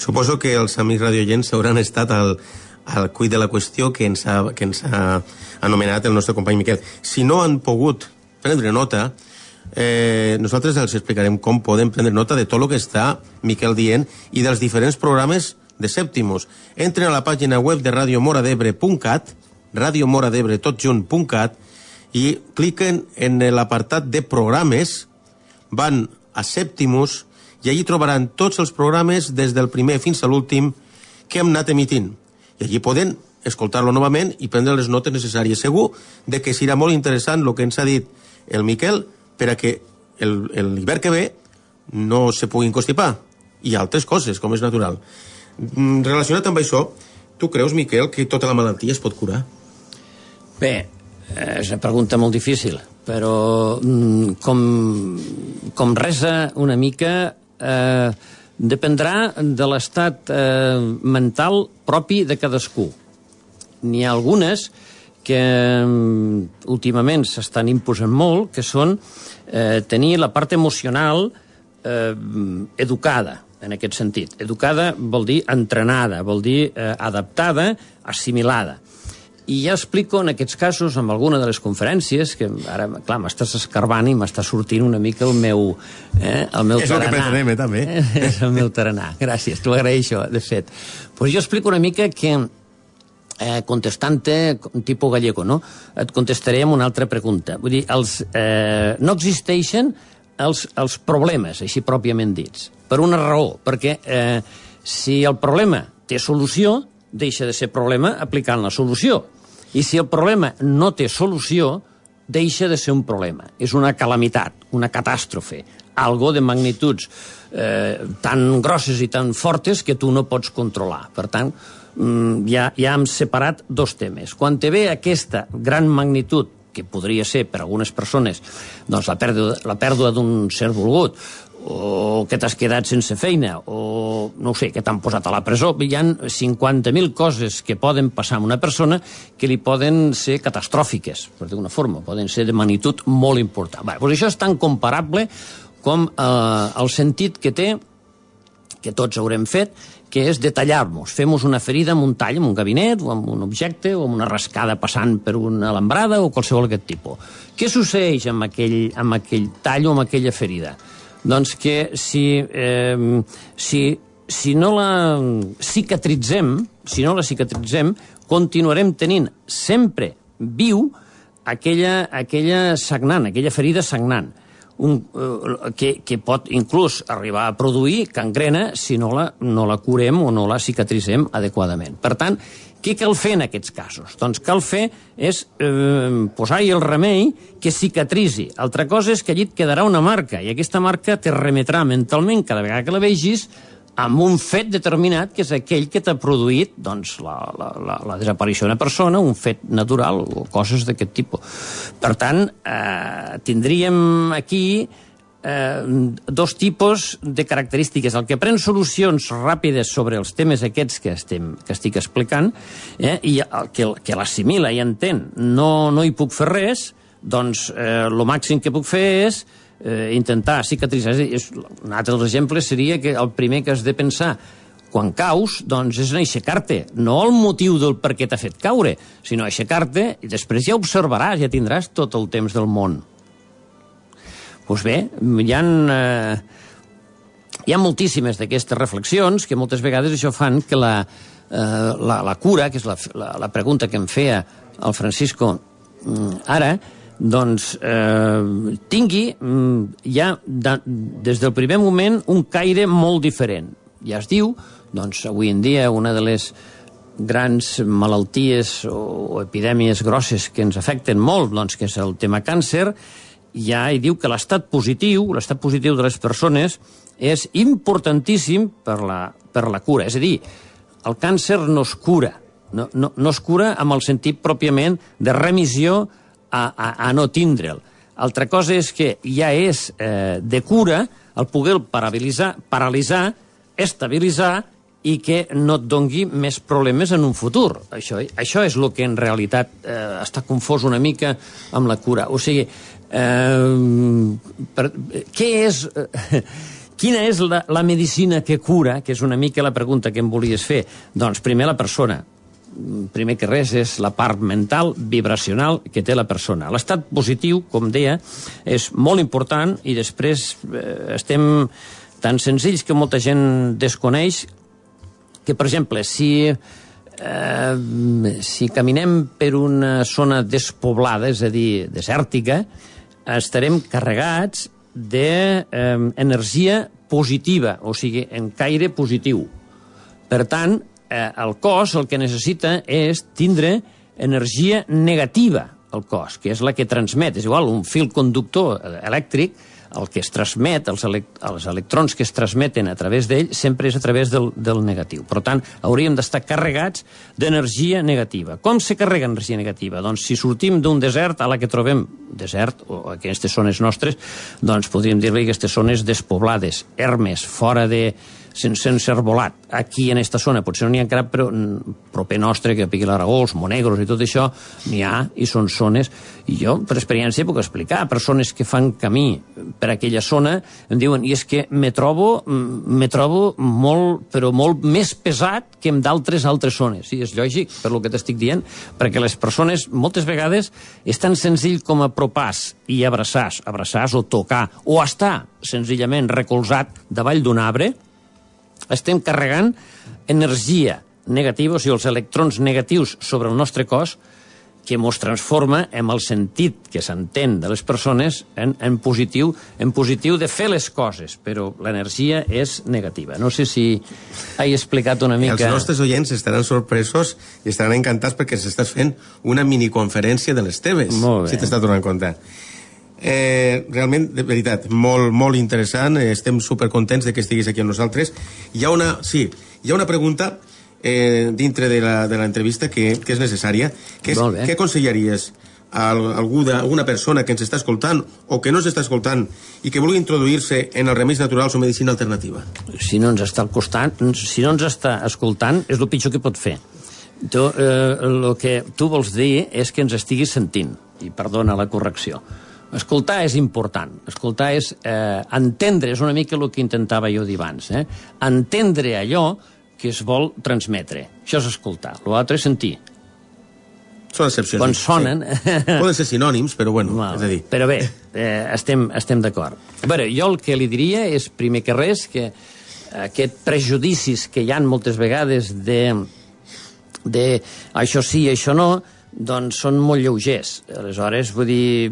Suposo que els amics radioients hauran estat al, al cuit de la qüestió que ens, ha, que ens ha anomenat el nostre company Miquel. Si no han pogut prendre nota, eh, nosaltres els explicarem com podem prendre nota de tot el que està Miquel dient i dels diferents programes de Sèptimos. Entren a la pàgina web de radiomoradebre.cat, radiomoradebre totjunt.cat, i cliquen en l'apartat de programes, van a Sèptimus i allí trobaran tots els programes des del primer fins a l'últim que hem anat emitint. I allí poden escoltar-lo novament i prendre les notes necessàries. Segur de que serà molt interessant el que ens ha dit el Miquel per a que l'hivern que ve no se puguin constipar i altres coses, com és natural. Mm, relacionat amb això, tu creus, Miquel, que tota la malaltia es pot curar? Bé, eh, és una pregunta molt difícil, però mm, com, com resa una mica... Eh, dependrà de l'estat eh, mental propi de cadascú. N'hi ha algunes que mm, últimament s'estan imposant molt, que són eh, tenir la part emocional eh, educada, en aquest sentit. Educada vol dir entrenada, vol dir eh, adaptada, assimilada. I ja explico en aquests casos, amb alguna de les conferències, que ara, clar, m'estàs escarbant i m'està sortint una mica el meu, eh, el meu És el que taranà. pretenem, eh, també. És el meu taranà. Gràcies, t'ho agraeixo, de fet. Pues jo explico una mica que eh, contestant-te, tipus gallego, no? Et contestaré amb una altra pregunta. Vull dir, els, eh, no existeixen els, els problemes, així pròpiament dits, per una raó, perquè eh, si el problema té solució, deixa de ser problema aplicant la solució. I si el problema no té solució, deixa de ser un problema. És una calamitat, una catàstrofe, algo de magnituds eh, tan grosses i tan fortes que tu no pots controlar. Per tant, ja, ja hem separat dos temes. Quan te ve aquesta gran magnitud que podria ser per a algunes persones doncs, la pèrdua, la pèrdua d'un ser volgut, o que t'has quedat sense feina, o no sé, que t'han posat a la presó. Hi ha 50.000 coses que poden passar a una persona que li poden ser catastròfiques, per d'alguna forma, poden ser de magnitud molt important. Bé, doncs això és tan comparable com eh, el sentit que té que tots haurem fet, que és detallar-nos. Fem-nos una ferida amb un tall, amb un gabinet, o amb un objecte, o amb una rascada passant per una alambrada, o qualsevol aquest tipus. Què succeeix amb aquell, amb aquell tall o amb aquella ferida? Doncs que si, eh, si, si no la cicatritzem, si no la cicatritzem, continuarem tenint sempre viu aquella, aquella sagnant, aquella ferida sagnant un, eh, que, que pot inclús arribar a produir cangrena si no la, no la curem o no la cicatritzem adequadament. Per tant, què cal fer en aquests casos? Doncs cal fer és eh, posar-hi el remei que cicatritzi. Altra cosa és que allí et quedarà una marca, i aquesta marca te remetrà mentalment cada vegada que la vegis amb un fet determinat que és aquell que t'ha produït doncs, la, la, la, la desaparició d'una persona, un fet natural o coses d'aquest tipus. Per tant, eh, tindríem aquí eh, dos tipus de característiques. El que pren solucions ràpides sobre els temes aquests que, estem, que estic explicant eh, i el que, que l'assimila i entén no, no hi puc fer res, doncs eh, el màxim que puc fer és eh, intentar cicatritzar. És, un altre dels exemples seria que el primer que has de pensar quan caus, doncs és en aixecar-te. No el motiu del per què t'ha fet caure, sinó aixecar-te i després ja observaràs, ja tindràs tot el temps del món. Doncs pues bé, hi ha, eh, hi ha moltíssimes d'aquestes reflexions que moltes vegades això fan que la, eh, la, la cura, que és la, la, la pregunta que em feia el Francisco mm, ara, doncs eh, tingui mm, ja de, des del primer moment un caire molt diferent. Ja es diu, doncs avui en dia una de les grans malalties o, epidèmies grosses que ens afecten molt, doncs, que és el tema càncer, ja hi diu que l'estat positiu, l'estat positiu de les persones, és importantíssim per la, per la cura. És a dir, el càncer no es cura, no, no, no es cura amb el sentit pròpiament de remissió a, a, a no tindre'l. Altra cosa és que ja és eh, de cura el poder paralitzar, paralitzar, estabilitzar i que no et dongui més problemes en un futur. Això, això és el que en realitat eh, està confós una mica amb la cura. O sigui, eh, per, què és... Eh, quina és la, la medicina que cura, que és una mica la pregunta que em volies fer? Doncs primer la persona. Primer que res és la part mental, vibracional que té la persona. L'estat positiu, com deia, és molt important i després eh, estem tan senzills que molta gent desconeix que, per exemple, si, eh, si caminem per una zona despoblada, és a dir, desèrtica, estarem carregats d'energia eh, positiva, o sigui, en caire positiu. Per tant, eh, el cos el que necessita és tindre energia negativa al cos, que és la que transmet. És igual, un fil conductor elèctric el que es transmet, els, elect els electrons que es transmeten a través d'ell, sempre és a través del, del negatiu. Per tant, hauríem d'estar carregats d'energia negativa. Com se carrega energia negativa? Doncs si sortim d'un desert a la que trobem desert, o aquestes zones nostres, doncs podríem dir-li aquestes zones despoblades, ermes, fora de, sense encervolat. Aquí, en aquesta zona, potser no n'hi ha encara, però proper nostre, que piqui l'Aragó, els Monegros i tot això, n'hi ha i són zones. I jo, per experiència, puc explicar persones que fan camí per aquella zona, em diuen, i és que me trobo, me trobo molt, però molt més pesat que en d'altres altres zones. Sí, és lògic, per lo que t'estic dient, perquè les persones, moltes vegades, és tan senzill com apropar i abraçar, abraçar o tocar, o estar senzillament recolzat davall d'un arbre, estem carregant energia negativa, o sigui, els electrons negatius sobre el nostre cos, que ens transforma en el sentit que s'entén de les persones en, en, positiu, en positiu de fer les coses, però l'energia és negativa. No sé si he explicat una mica... Els nostres oients estaran sorpresos i estaran encantats perquè s'estàs fent una miniconferència de les teves, si t'està donant compte. Eh, realment, de veritat, molt, molt interessant. Estem supercontents de que estiguis aquí amb nosaltres. Hi ha una, sí, hi ha una pregunta eh, dintre de l'entrevista que, que és necessària, que és què aconsellaries a algú de, alguna persona que ens està escoltant o que no s'està escoltant i que vulgui introduir-se en els remeis naturals o medicina alternativa? Si no ens està costant, si no ens està escoltant, és el pitjor que pot fer. Tu, eh, el que tu vols dir és que ens estiguis sentint, i perdona la correcció Escoltar és important. Escoltar és eh, entendre, és una mica el que intentava jo dir abans. Eh? Entendre allò que es vol transmetre. Això és escoltar. L'altre és sentir. Són excepcions. Quan sonen... Sí. Poden ser sinònims, però bueno, Mal. és a dir... Però bé, eh, estem, estem d'acord. A veure, jo el que li diria és, primer que res, que aquest prejudicis que hi han moltes vegades de, de això sí, això no, doncs són molt lleugers. Aleshores, vull dir,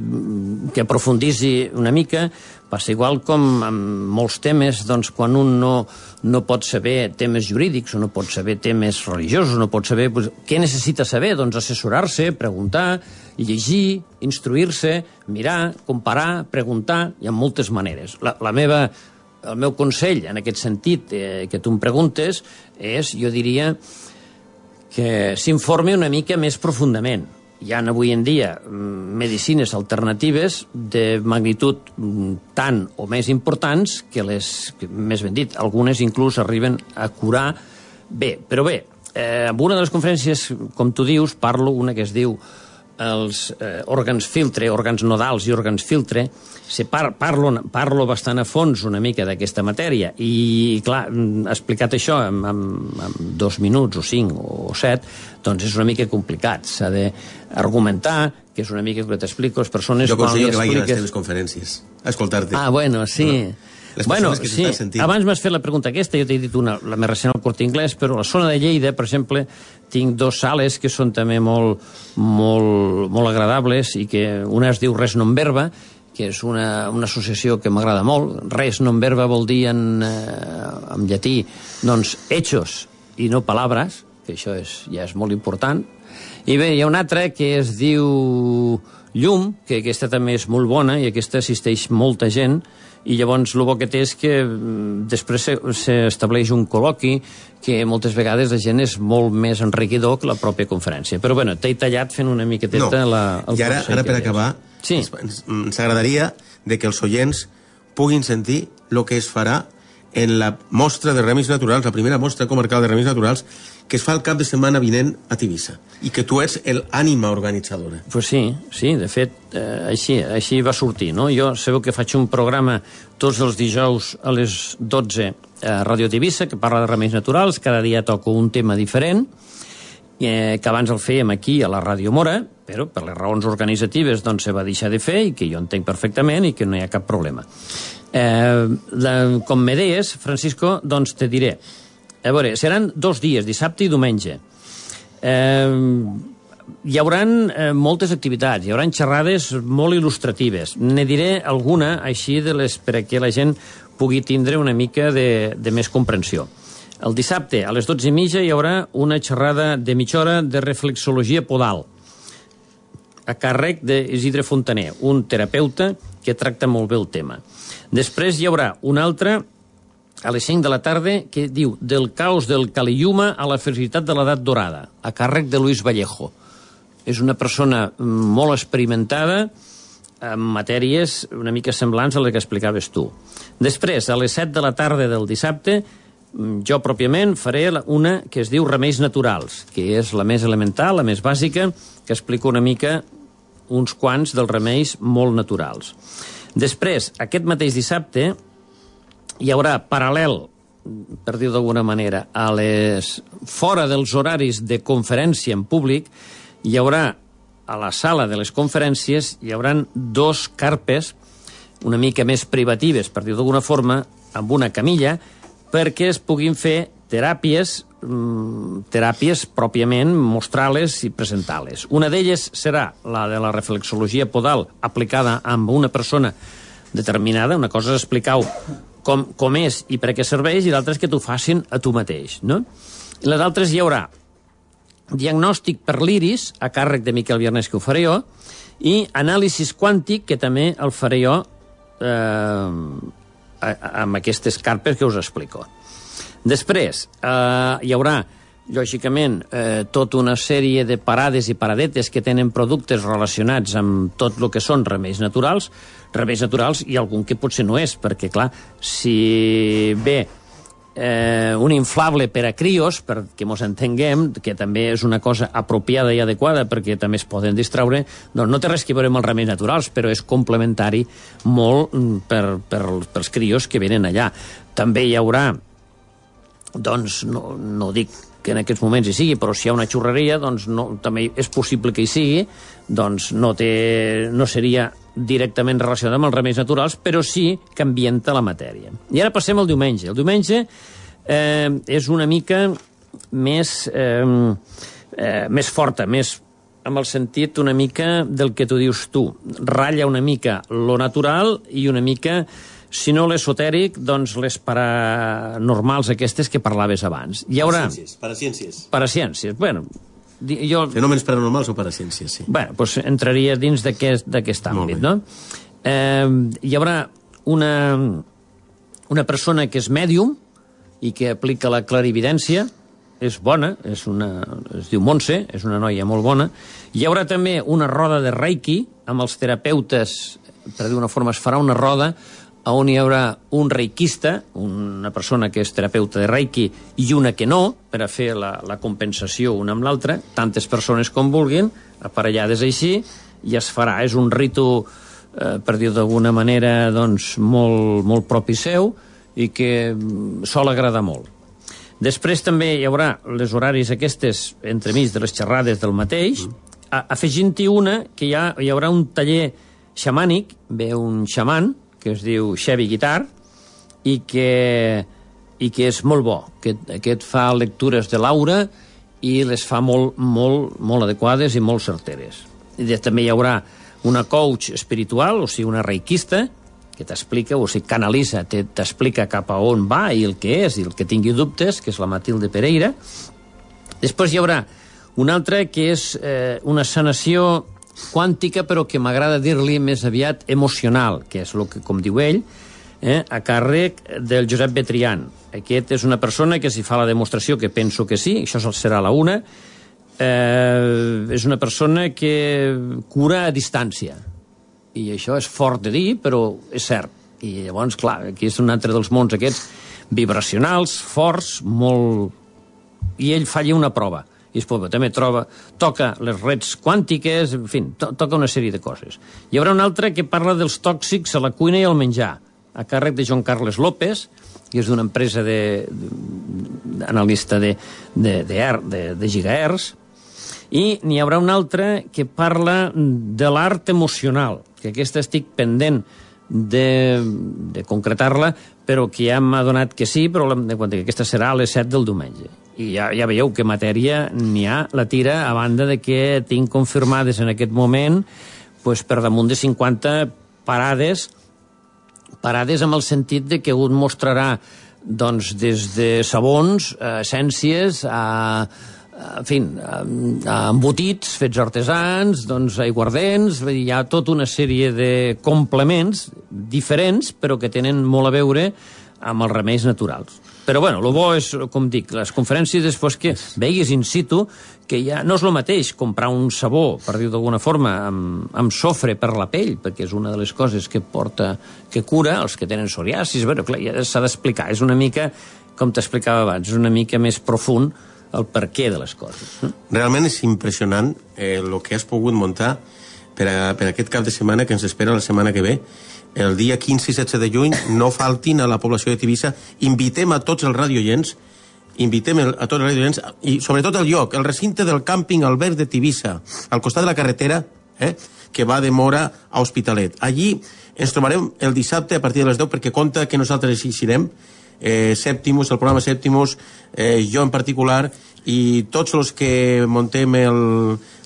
que aprofundissi una mica, passa igual com amb molts temes, doncs quan un no, no pot saber temes jurídics, o no pot saber temes religiosos, no pot saber... Doncs, què necessita saber? Doncs assessorar-se, preguntar, llegir, instruir-se, mirar, comparar, preguntar, hi ha moltes maneres. La, la meva, el meu consell, en aquest sentit, eh, que tu em preguntes, és, jo diria, que s'informi una mica més profundament. Hi ha avui en dia mm, medicines alternatives de magnitud mm, tant o més importants que les, que, més ben dit, algunes inclús arriben a curar bé. Però bé, eh, en una de les conferències, com tu dius, parlo una que es diu els eh, òrgans filtre, òrgans nodals i òrgans filtre, se par parlo, parlo bastant a fons una mica d'aquesta matèria i, clar, mm, explicat això en, en, en dos minuts o cinc o set, doncs és una mica complicat. S'ha d'argumentar, que és una mica que t'explico, les persones... Jo consello que vagin a les teves conferències, a escoltar-te. Ah, bueno, sí. No? Les bueno, que sí, abans m'has fet la pregunta aquesta, jo t'he dit una, la més recent al Corte Inglés, però a la zona de Lleida, per exemple, tinc dos sales que són també molt, molt, molt agradables i que una es diu Res non verba, que és una, una associació que m'agrada molt. Res non verba vol dir en, eh, en llatí, doncs, hechos i no palabras, que això és, ja és molt important. I bé, hi ha una altra que es diu Llum, que aquesta també és molt bona i aquesta assisteix molta gent, i llavors el bo que té és que mm, després s'estableix un col·loqui que moltes vegades la gent és molt més enriquidor que la pròpia conferència. Però bueno, t'he tallat fent una miqueteta no. la, el I ara, ara per acabar, sí. ens agradaria de que els oients puguin sentir el que es farà en la mostra de remis naturals, la primera mostra comarcal de remis naturals, que es fa el cap de setmana vinent a Tivissa i que tu ets el ànima organitzadora. Pues sí, sí, de fet, eh, així, així va sortir, no? Jo sabeu que faig un programa tots els dijous a les 12 a Ràdio Tivissa, que parla de remeis naturals, cada dia toco un tema diferent, eh, que abans el fèiem aquí a la Ràdio Mora, però per les raons organitzatives doncs se va deixar de fer i que jo entenc perfectament i que no hi ha cap problema. Eh, la, com me deies, Francisco, doncs te diré, a veure, seran dos dies, dissabte i diumenge. Eh, hi haurà eh, moltes activitats, hi haurà xerrades molt il·lustratives. Ne diré alguna, així, de les, per a que la gent pugui tindre una mica de, de més comprensió. El dissabte, a les 12 i mitja, hi haurà una xerrada de mitja hora de reflexologia podal, a càrrec d'Isidre Fontaner, un terapeuta que tracta molt bé el tema. Després hi haurà una altra a les 5 de la tarda que diu del caos del Caliyuma a la felicitat de l'edat dorada, a càrrec de Luis Vallejo. És una persona molt experimentada en matèries una mica semblants a les que explicaves tu. Després, a les 7 de la tarda del dissabte, Mm, Jo pròpiament faré una que es diu Remeis Naturals, que és la més elemental, la més bàsica, que explica una mica uns quants dels remeis molt naturals. Després, aquest mateix dissabte, hi haurà paral·lel, per dir d'alguna manera, a les, fora dels horaris de conferència en públic, hi haurà a la sala de les conferències hi hauran dos carpes una mica més privatives, per dir d'alguna forma, amb una camilla, perquè es puguin fer teràpies mm, teràpies pròpiament mostrar-les i presentar-les. Una d'elles serà la de la reflexologia podal aplicada amb una persona determinada, una cosa és explicar com, com és i per què serveix, i l'altra és que t'ho facin a tu mateix. No? I les altres hi haurà diagnòstic per l'iris, a càrrec de Miquel Viernes, que ho faré jo, i anàlisis quàntic, que també el faré jo eh, amb aquestes carpes que us explico. Després, eh, hi haurà, lògicament, eh, tota una sèrie de parades i paradetes que tenen productes relacionats amb tot el que són remeis naturals, remeis naturals i algun que potser no és, perquè, clar, si ve eh, un inflable per a crios, perquè mos entenguem, que també és una cosa apropiada i adequada perquè també es poden distraure, doncs no té res que veure amb els remeis naturals, però és complementari molt mm, per, per, pels crios que venen allà. També hi haurà doncs no, no dic que en aquests moments hi sigui, però si hi ha una xurreria, doncs no, també és possible que hi sigui, doncs no, té, no seria directament relacionat amb els remeis naturals, però sí que ambienta la matèria. I ara passem al diumenge. El diumenge eh, és una mica més, eh, eh, més forta, més amb el sentit una mica del que tu dius tu. Ratlla una mica lo natural i una mica si no l'esotèric, doncs les paranormals aquestes que parlaves abans. Hi haurà... Ciències, paraciències. Paraciències. Bueno, jo... Fenòmens paranormals o paraciències, sí. Bueno, doncs entraria dins d'aquest àmbit, no? Eh, hi haurà una, una persona que és mèdium i que aplica la clarividència, és bona, és una, es diu Montse, és una noia molt bona. Hi haurà també una roda de Reiki amb els terapeutes, per dir una forma, es farà una roda on hi haurà un reikista, una persona que és terapeuta de reiki, i una que no, per a fer la, la compensació una amb l'altra, tantes persones com vulguin, aparellades així, i es farà. És un ritu, eh, per dir d'alguna manera, doncs, molt, molt propi seu, i que mm, sol agradar molt. Després també hi haurà les horaris aquestes entremig de les xerrades del mateix, a- afegint-hi una que hi, ha, hi haurà un taller xamànic, ve un xaman, que es diu Xevi Guitar, i que, i que és molt bo. Aquest, aquest fa lectures de l'aura i les fa molt, molt, molt adequades i molt certeres. I també hi haurà una coach espiritual, o sigui, una reikista, que t'explica, o sigui, canalitza, te- t'explica cap a on va i el que és, i el que tingui dubtes, que és la Matilde Pereira. Després hi haurà una altra que és eh, una sanació quàntica, però que m'agrada dir-li més aviat emocional, que és el que, com diu ell, eh, a càrrec del Josep Betrián. Aquest és una persona que si fa la demostració, que penso que sí, això serà la una, eh, és una persona que cura a distància. I això és fort de dir, però és cert. I llavors, clar, aquí és un altre dels mons aquests vibracionals, forts, molt... I ell falla una prova. I després també troba, toca les reds quàntiques, en fi, to toca una sèrie de coses. Hi haurà una altra que parla dels tòxics a la cuina i al menjar, a càrrec de Joan Carles López, que és d'una empresa de, analista de, de, de, de, de, gigahertz, i n'hi haurà una altra que parla de l'art emocional, que aquesta estic pendent de, de concretar-la, però que ja m'ha donat que sí, però de compte que aquesta serà a les 7 del diumenge. I ja, ja veieu que matèria n'hi ha, la tira, a banda de que tinc confirmades en aquest moment pues, per damunt de 50 parades, parades amb el sentit de que un mostrarà doncs, des de sabons, a essències, a, en fi, embotits fets artesans, doncs, aiguardents, hi ha tota una sèrie de complements diferents, però que tenen molt a veure amb els remeis naturals. Però, bueno, el bo és, com dic, les conferències després que veiguis in situ que ja no és el mateix comprar un sabó, per dir d'alguna forma, amb, amb sofre per la pell, perquè és una de les coses que porta, que cura els que tenen psoriasis, bueno, clar, ja s'ha d'explicar, és una mica com t'explicava abans, una mica més profund el per què de les coses. No? Realment és impressionant eh, el que has pogut muntar per, a, per aquest cap de setmana que ens espera la setmana que ve. El dia 15 i 16 de juny no faltin a la població de Tivissa. Invitem a tots els radioients invitem el, a tots els radioients i sobretot el lloc, el recinte del càmping Albert de Tivissa, al costat de la carretera, eh, que va de Mora a Hospitalet. Allí ens trobarem el dissabte a partir de les 10 perquè compta que nosaltres hi serem eh, Sèptimus, el programa Sèptimus, eh, jo en particular, i tots els que montem el,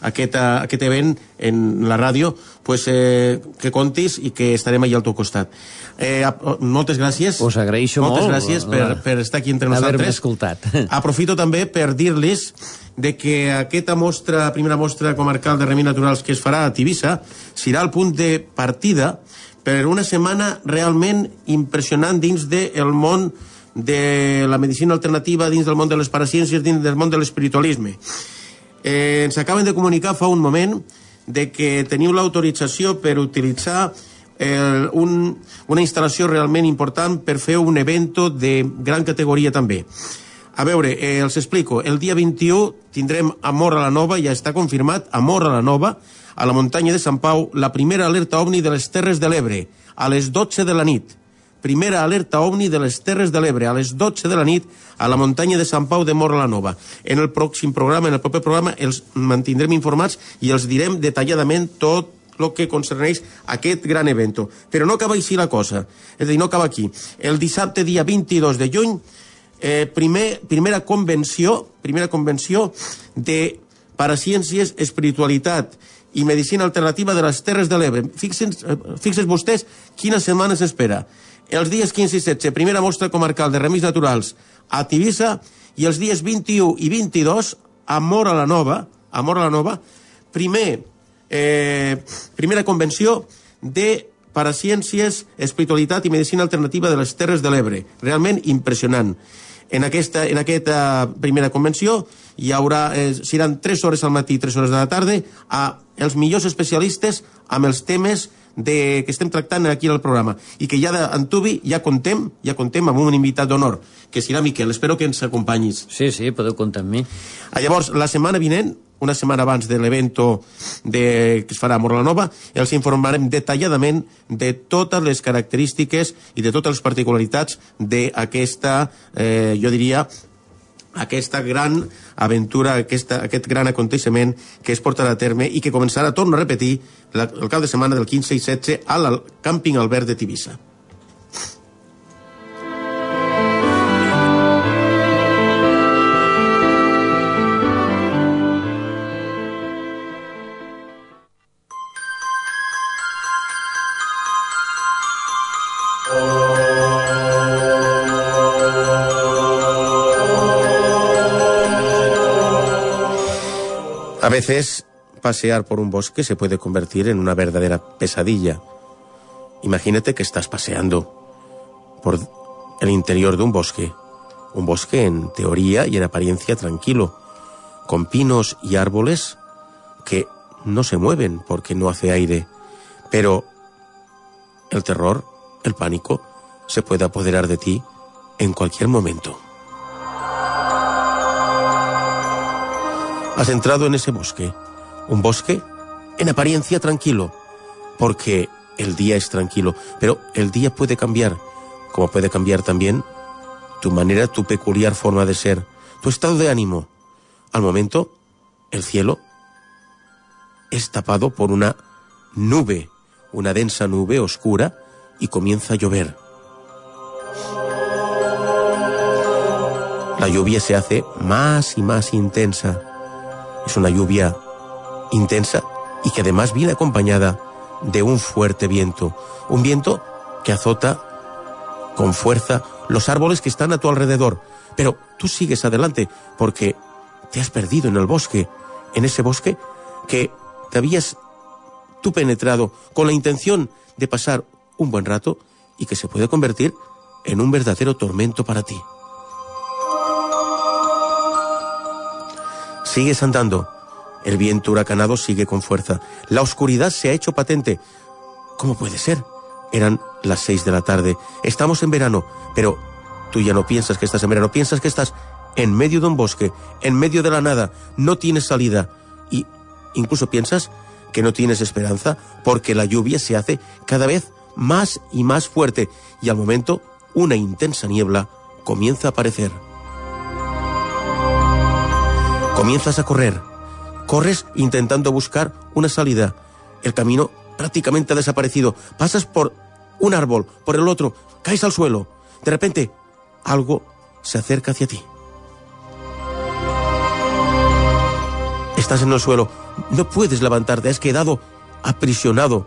aquest, aquest event en la ràdio, pues, eh, que contis i que estarem allà al teu costat. Eh, moltes gràcies. Us agraeixo moltes molt. Moltes gràcies per, per estar aquí entre nosaltres. escoltat. Aprofito també per dir-los de que aquesta mostra, primera mostra comarcal de remis naturals que es farà a Tivissa serà el punt de partida per una setmana realment impressionant dins del món de la medicina alternativa, dins del món de les paraciències, dins del món de l'espiritualisme. Eh, ens acaben de comunicar fa un moment de que teniu l'autorització per utilitzar eh, un, una instal·lació realment important per fer un evento de gran categoria també. A veure, eh, els explico. El dia 21 tindrem a Morra la Nova, ja està confirmat, a Morra la Nova, a la muntanya de Sant Pau la primera alerta ovni de les Terres de l'Ebre, a les 12 de la nit. Primera alerta ovni de les Terres de l'Ebre, a les 12 de la nit, a la muntanya de Sant Pau de Mora la Nova. En el pròxim programa, en el proper programa, els mantindrem informats i els direm detalladament tot el que concerneix aquest gran evento. Però no acaba així la cosa. És a dir, no acaba aquí. El dissabte, dia 22 de juny, eh, primer, primera convenció, primera convenció de paraciències, espiritualitat i medicina alternativa de les Terres de l'Ebre. Fixen, eh, fixen vostès quina setmana s'espera. Els dies 15 i 16, primera mostra comarcal de remis naturals a Tivissa, i els dies 21 i 22 a Mora la Nova, a Mora la Nova, primer, eh, primera convenció de paraciències, espiritualitat i medicina alternativa de les Terres de l'Ebre. Realment impressionant. En aquesta, en aquesta primera convenció hi haurà, eh, seran 3 hores al matí i 3 hores de la tarda a els millors especialistes amb els temes de, que estem tractant aquí al programa i que ja d'antubi ja contem ja contem amb un invitat d'honor que serà Miquel, espero que ens acompanyis. Sí, sí, podeu comptar amb mi. Ah, Llavors, la setmana vinent una setmana abans de l'evento que es farà a Morlanova, els informarem detalladament de totes les característiques i de totes les particularitats d'aquesta, eh, jo diria, aquesta gran aventura, aquesta, aquest gran aconteixement que es portarà a terme i que començarà, torno a repetir, la, el cap de setmana del 15 i 16 al Càmping Albert de Tivissa. Veces pasear por un bosque se puede convertir en una verdadera pesadilla. Imagínate que estás paseando por el interior de un bosque, un bosque en teoría y en apariencia tranquilo, con pinos y árboles que no se mueven porque no hace aire, pero el terror, el pánico, se puede apoderar de ti en cualquier momento. Has entrado en ese bosque, un bosque en apariencia tranquilo, porque el día es tranquilo, pero el día puede cambiar, como puede cambiar también tu manera, tu peculiar forma de ser, tu estado de ánimo. Al momento, el cielo es tapado por una nube, una densa nube oscura, y comienza a llover. La lluvia se hace más y más intensa. Es una lluvia intensa y que además viene acompañada de un fuerte viento. Un viento que azota con fuerza los árboles que están a tu alrededor. Pero tú sigues adelante porque te has perdido en el bosque, en ese bosque que te habías tú penetrado con la intención de pasar un buen rato y que se puede convertir en un verdadero tormento para ti. Sigues andando. El viento huracanado sigue con fuerza. La oscuridad se ha hecho patente. ¿Cómo puede ser? Eran las seis de la tarde. Estamos en verano, pero Tú ya no piensas que estás en verano, piensas que estás en medio de un bosque, en medio de la nada, no tienes salida y incluso piensas que no tienes esperanza porque la lluvia se hace cada vez más y más fuerte y al momento una intensa niebla comienza a aparecer. Comienzas a correr. Corres intentando buscar una salida. El camino prácticamente ha desaparecido. Pasas por un árbol, por el otro, caes al suelo. De repente, algo se acerca hacia ti. Estás en el suelo, no puedes levantarte, has quedado aprisionado.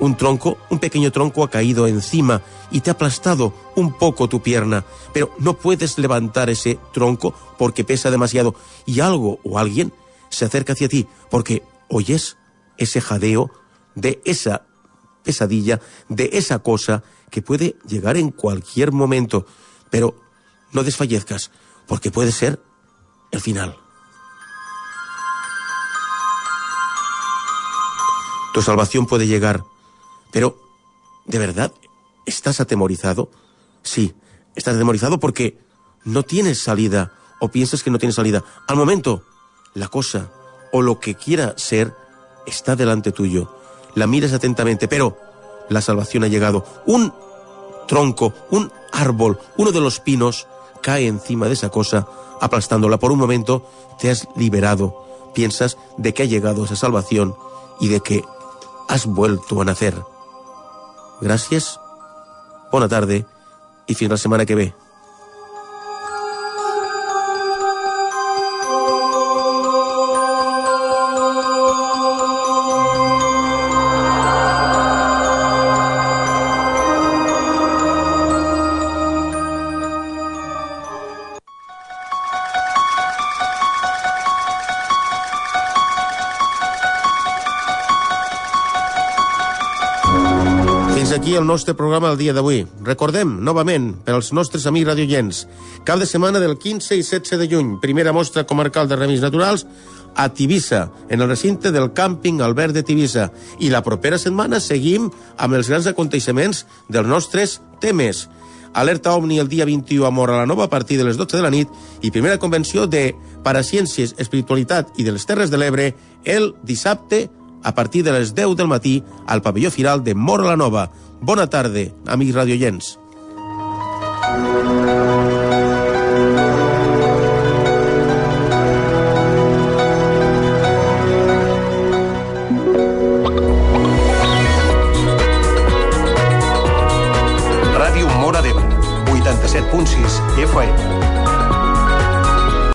Un tronco, un pequeño tronco ha caído encima y te ha aplastado un poco tu pierna, pero no puedes levantar ese tronco porque pesa demasiado y algo o alguien se acerca hacia ti porque oyes ese jadeo de esa pesadilla, de esa cosa que puede llegar en cualquier momento, pero no desfallezcas porque puede ser el final. Tu salvación puede llegar. Pero, ¿de verdad estás atemorizado? Sí, estás atemorizado porque no tienes salida o piensas que no tienes salida. Al momento, la cosa o lo que quiera ser está delante tuyo. La miras atentamente, pero la salvación ha llegado. Un tronco, un árbol, uno de los pinos cae encima de esa cosa, aplastándola. Por un momento te has liberado. Piensas de que ha llegado esa salvación y de que has vuelto a nacer. Gràcies, bona tarda i fins la setmana que ve. Nostre programa el dia d'avui. Recordem, novament, per als nostres amics radioients, cap de setmana del 15 i 16 de juny, primera mostra comarcal de remis naturals a Tivissa, en el recinte del càmping Albert de Tivissa. I la propera setmana seguim amb els grans aconteixements dels nostres temes. Alerta OVNI el dia 21 a Mora la Nova a partir de les 12 de la nit i primera convenció de Paraciències, Espiritualitat i de les Terres de l'Ebre el dissabte a partir de les 10 del matí al pavelló firal de Mora la Nova. Bona tarda, amics radioients. Ràdio Mora d'Ebre, 87.6 FM.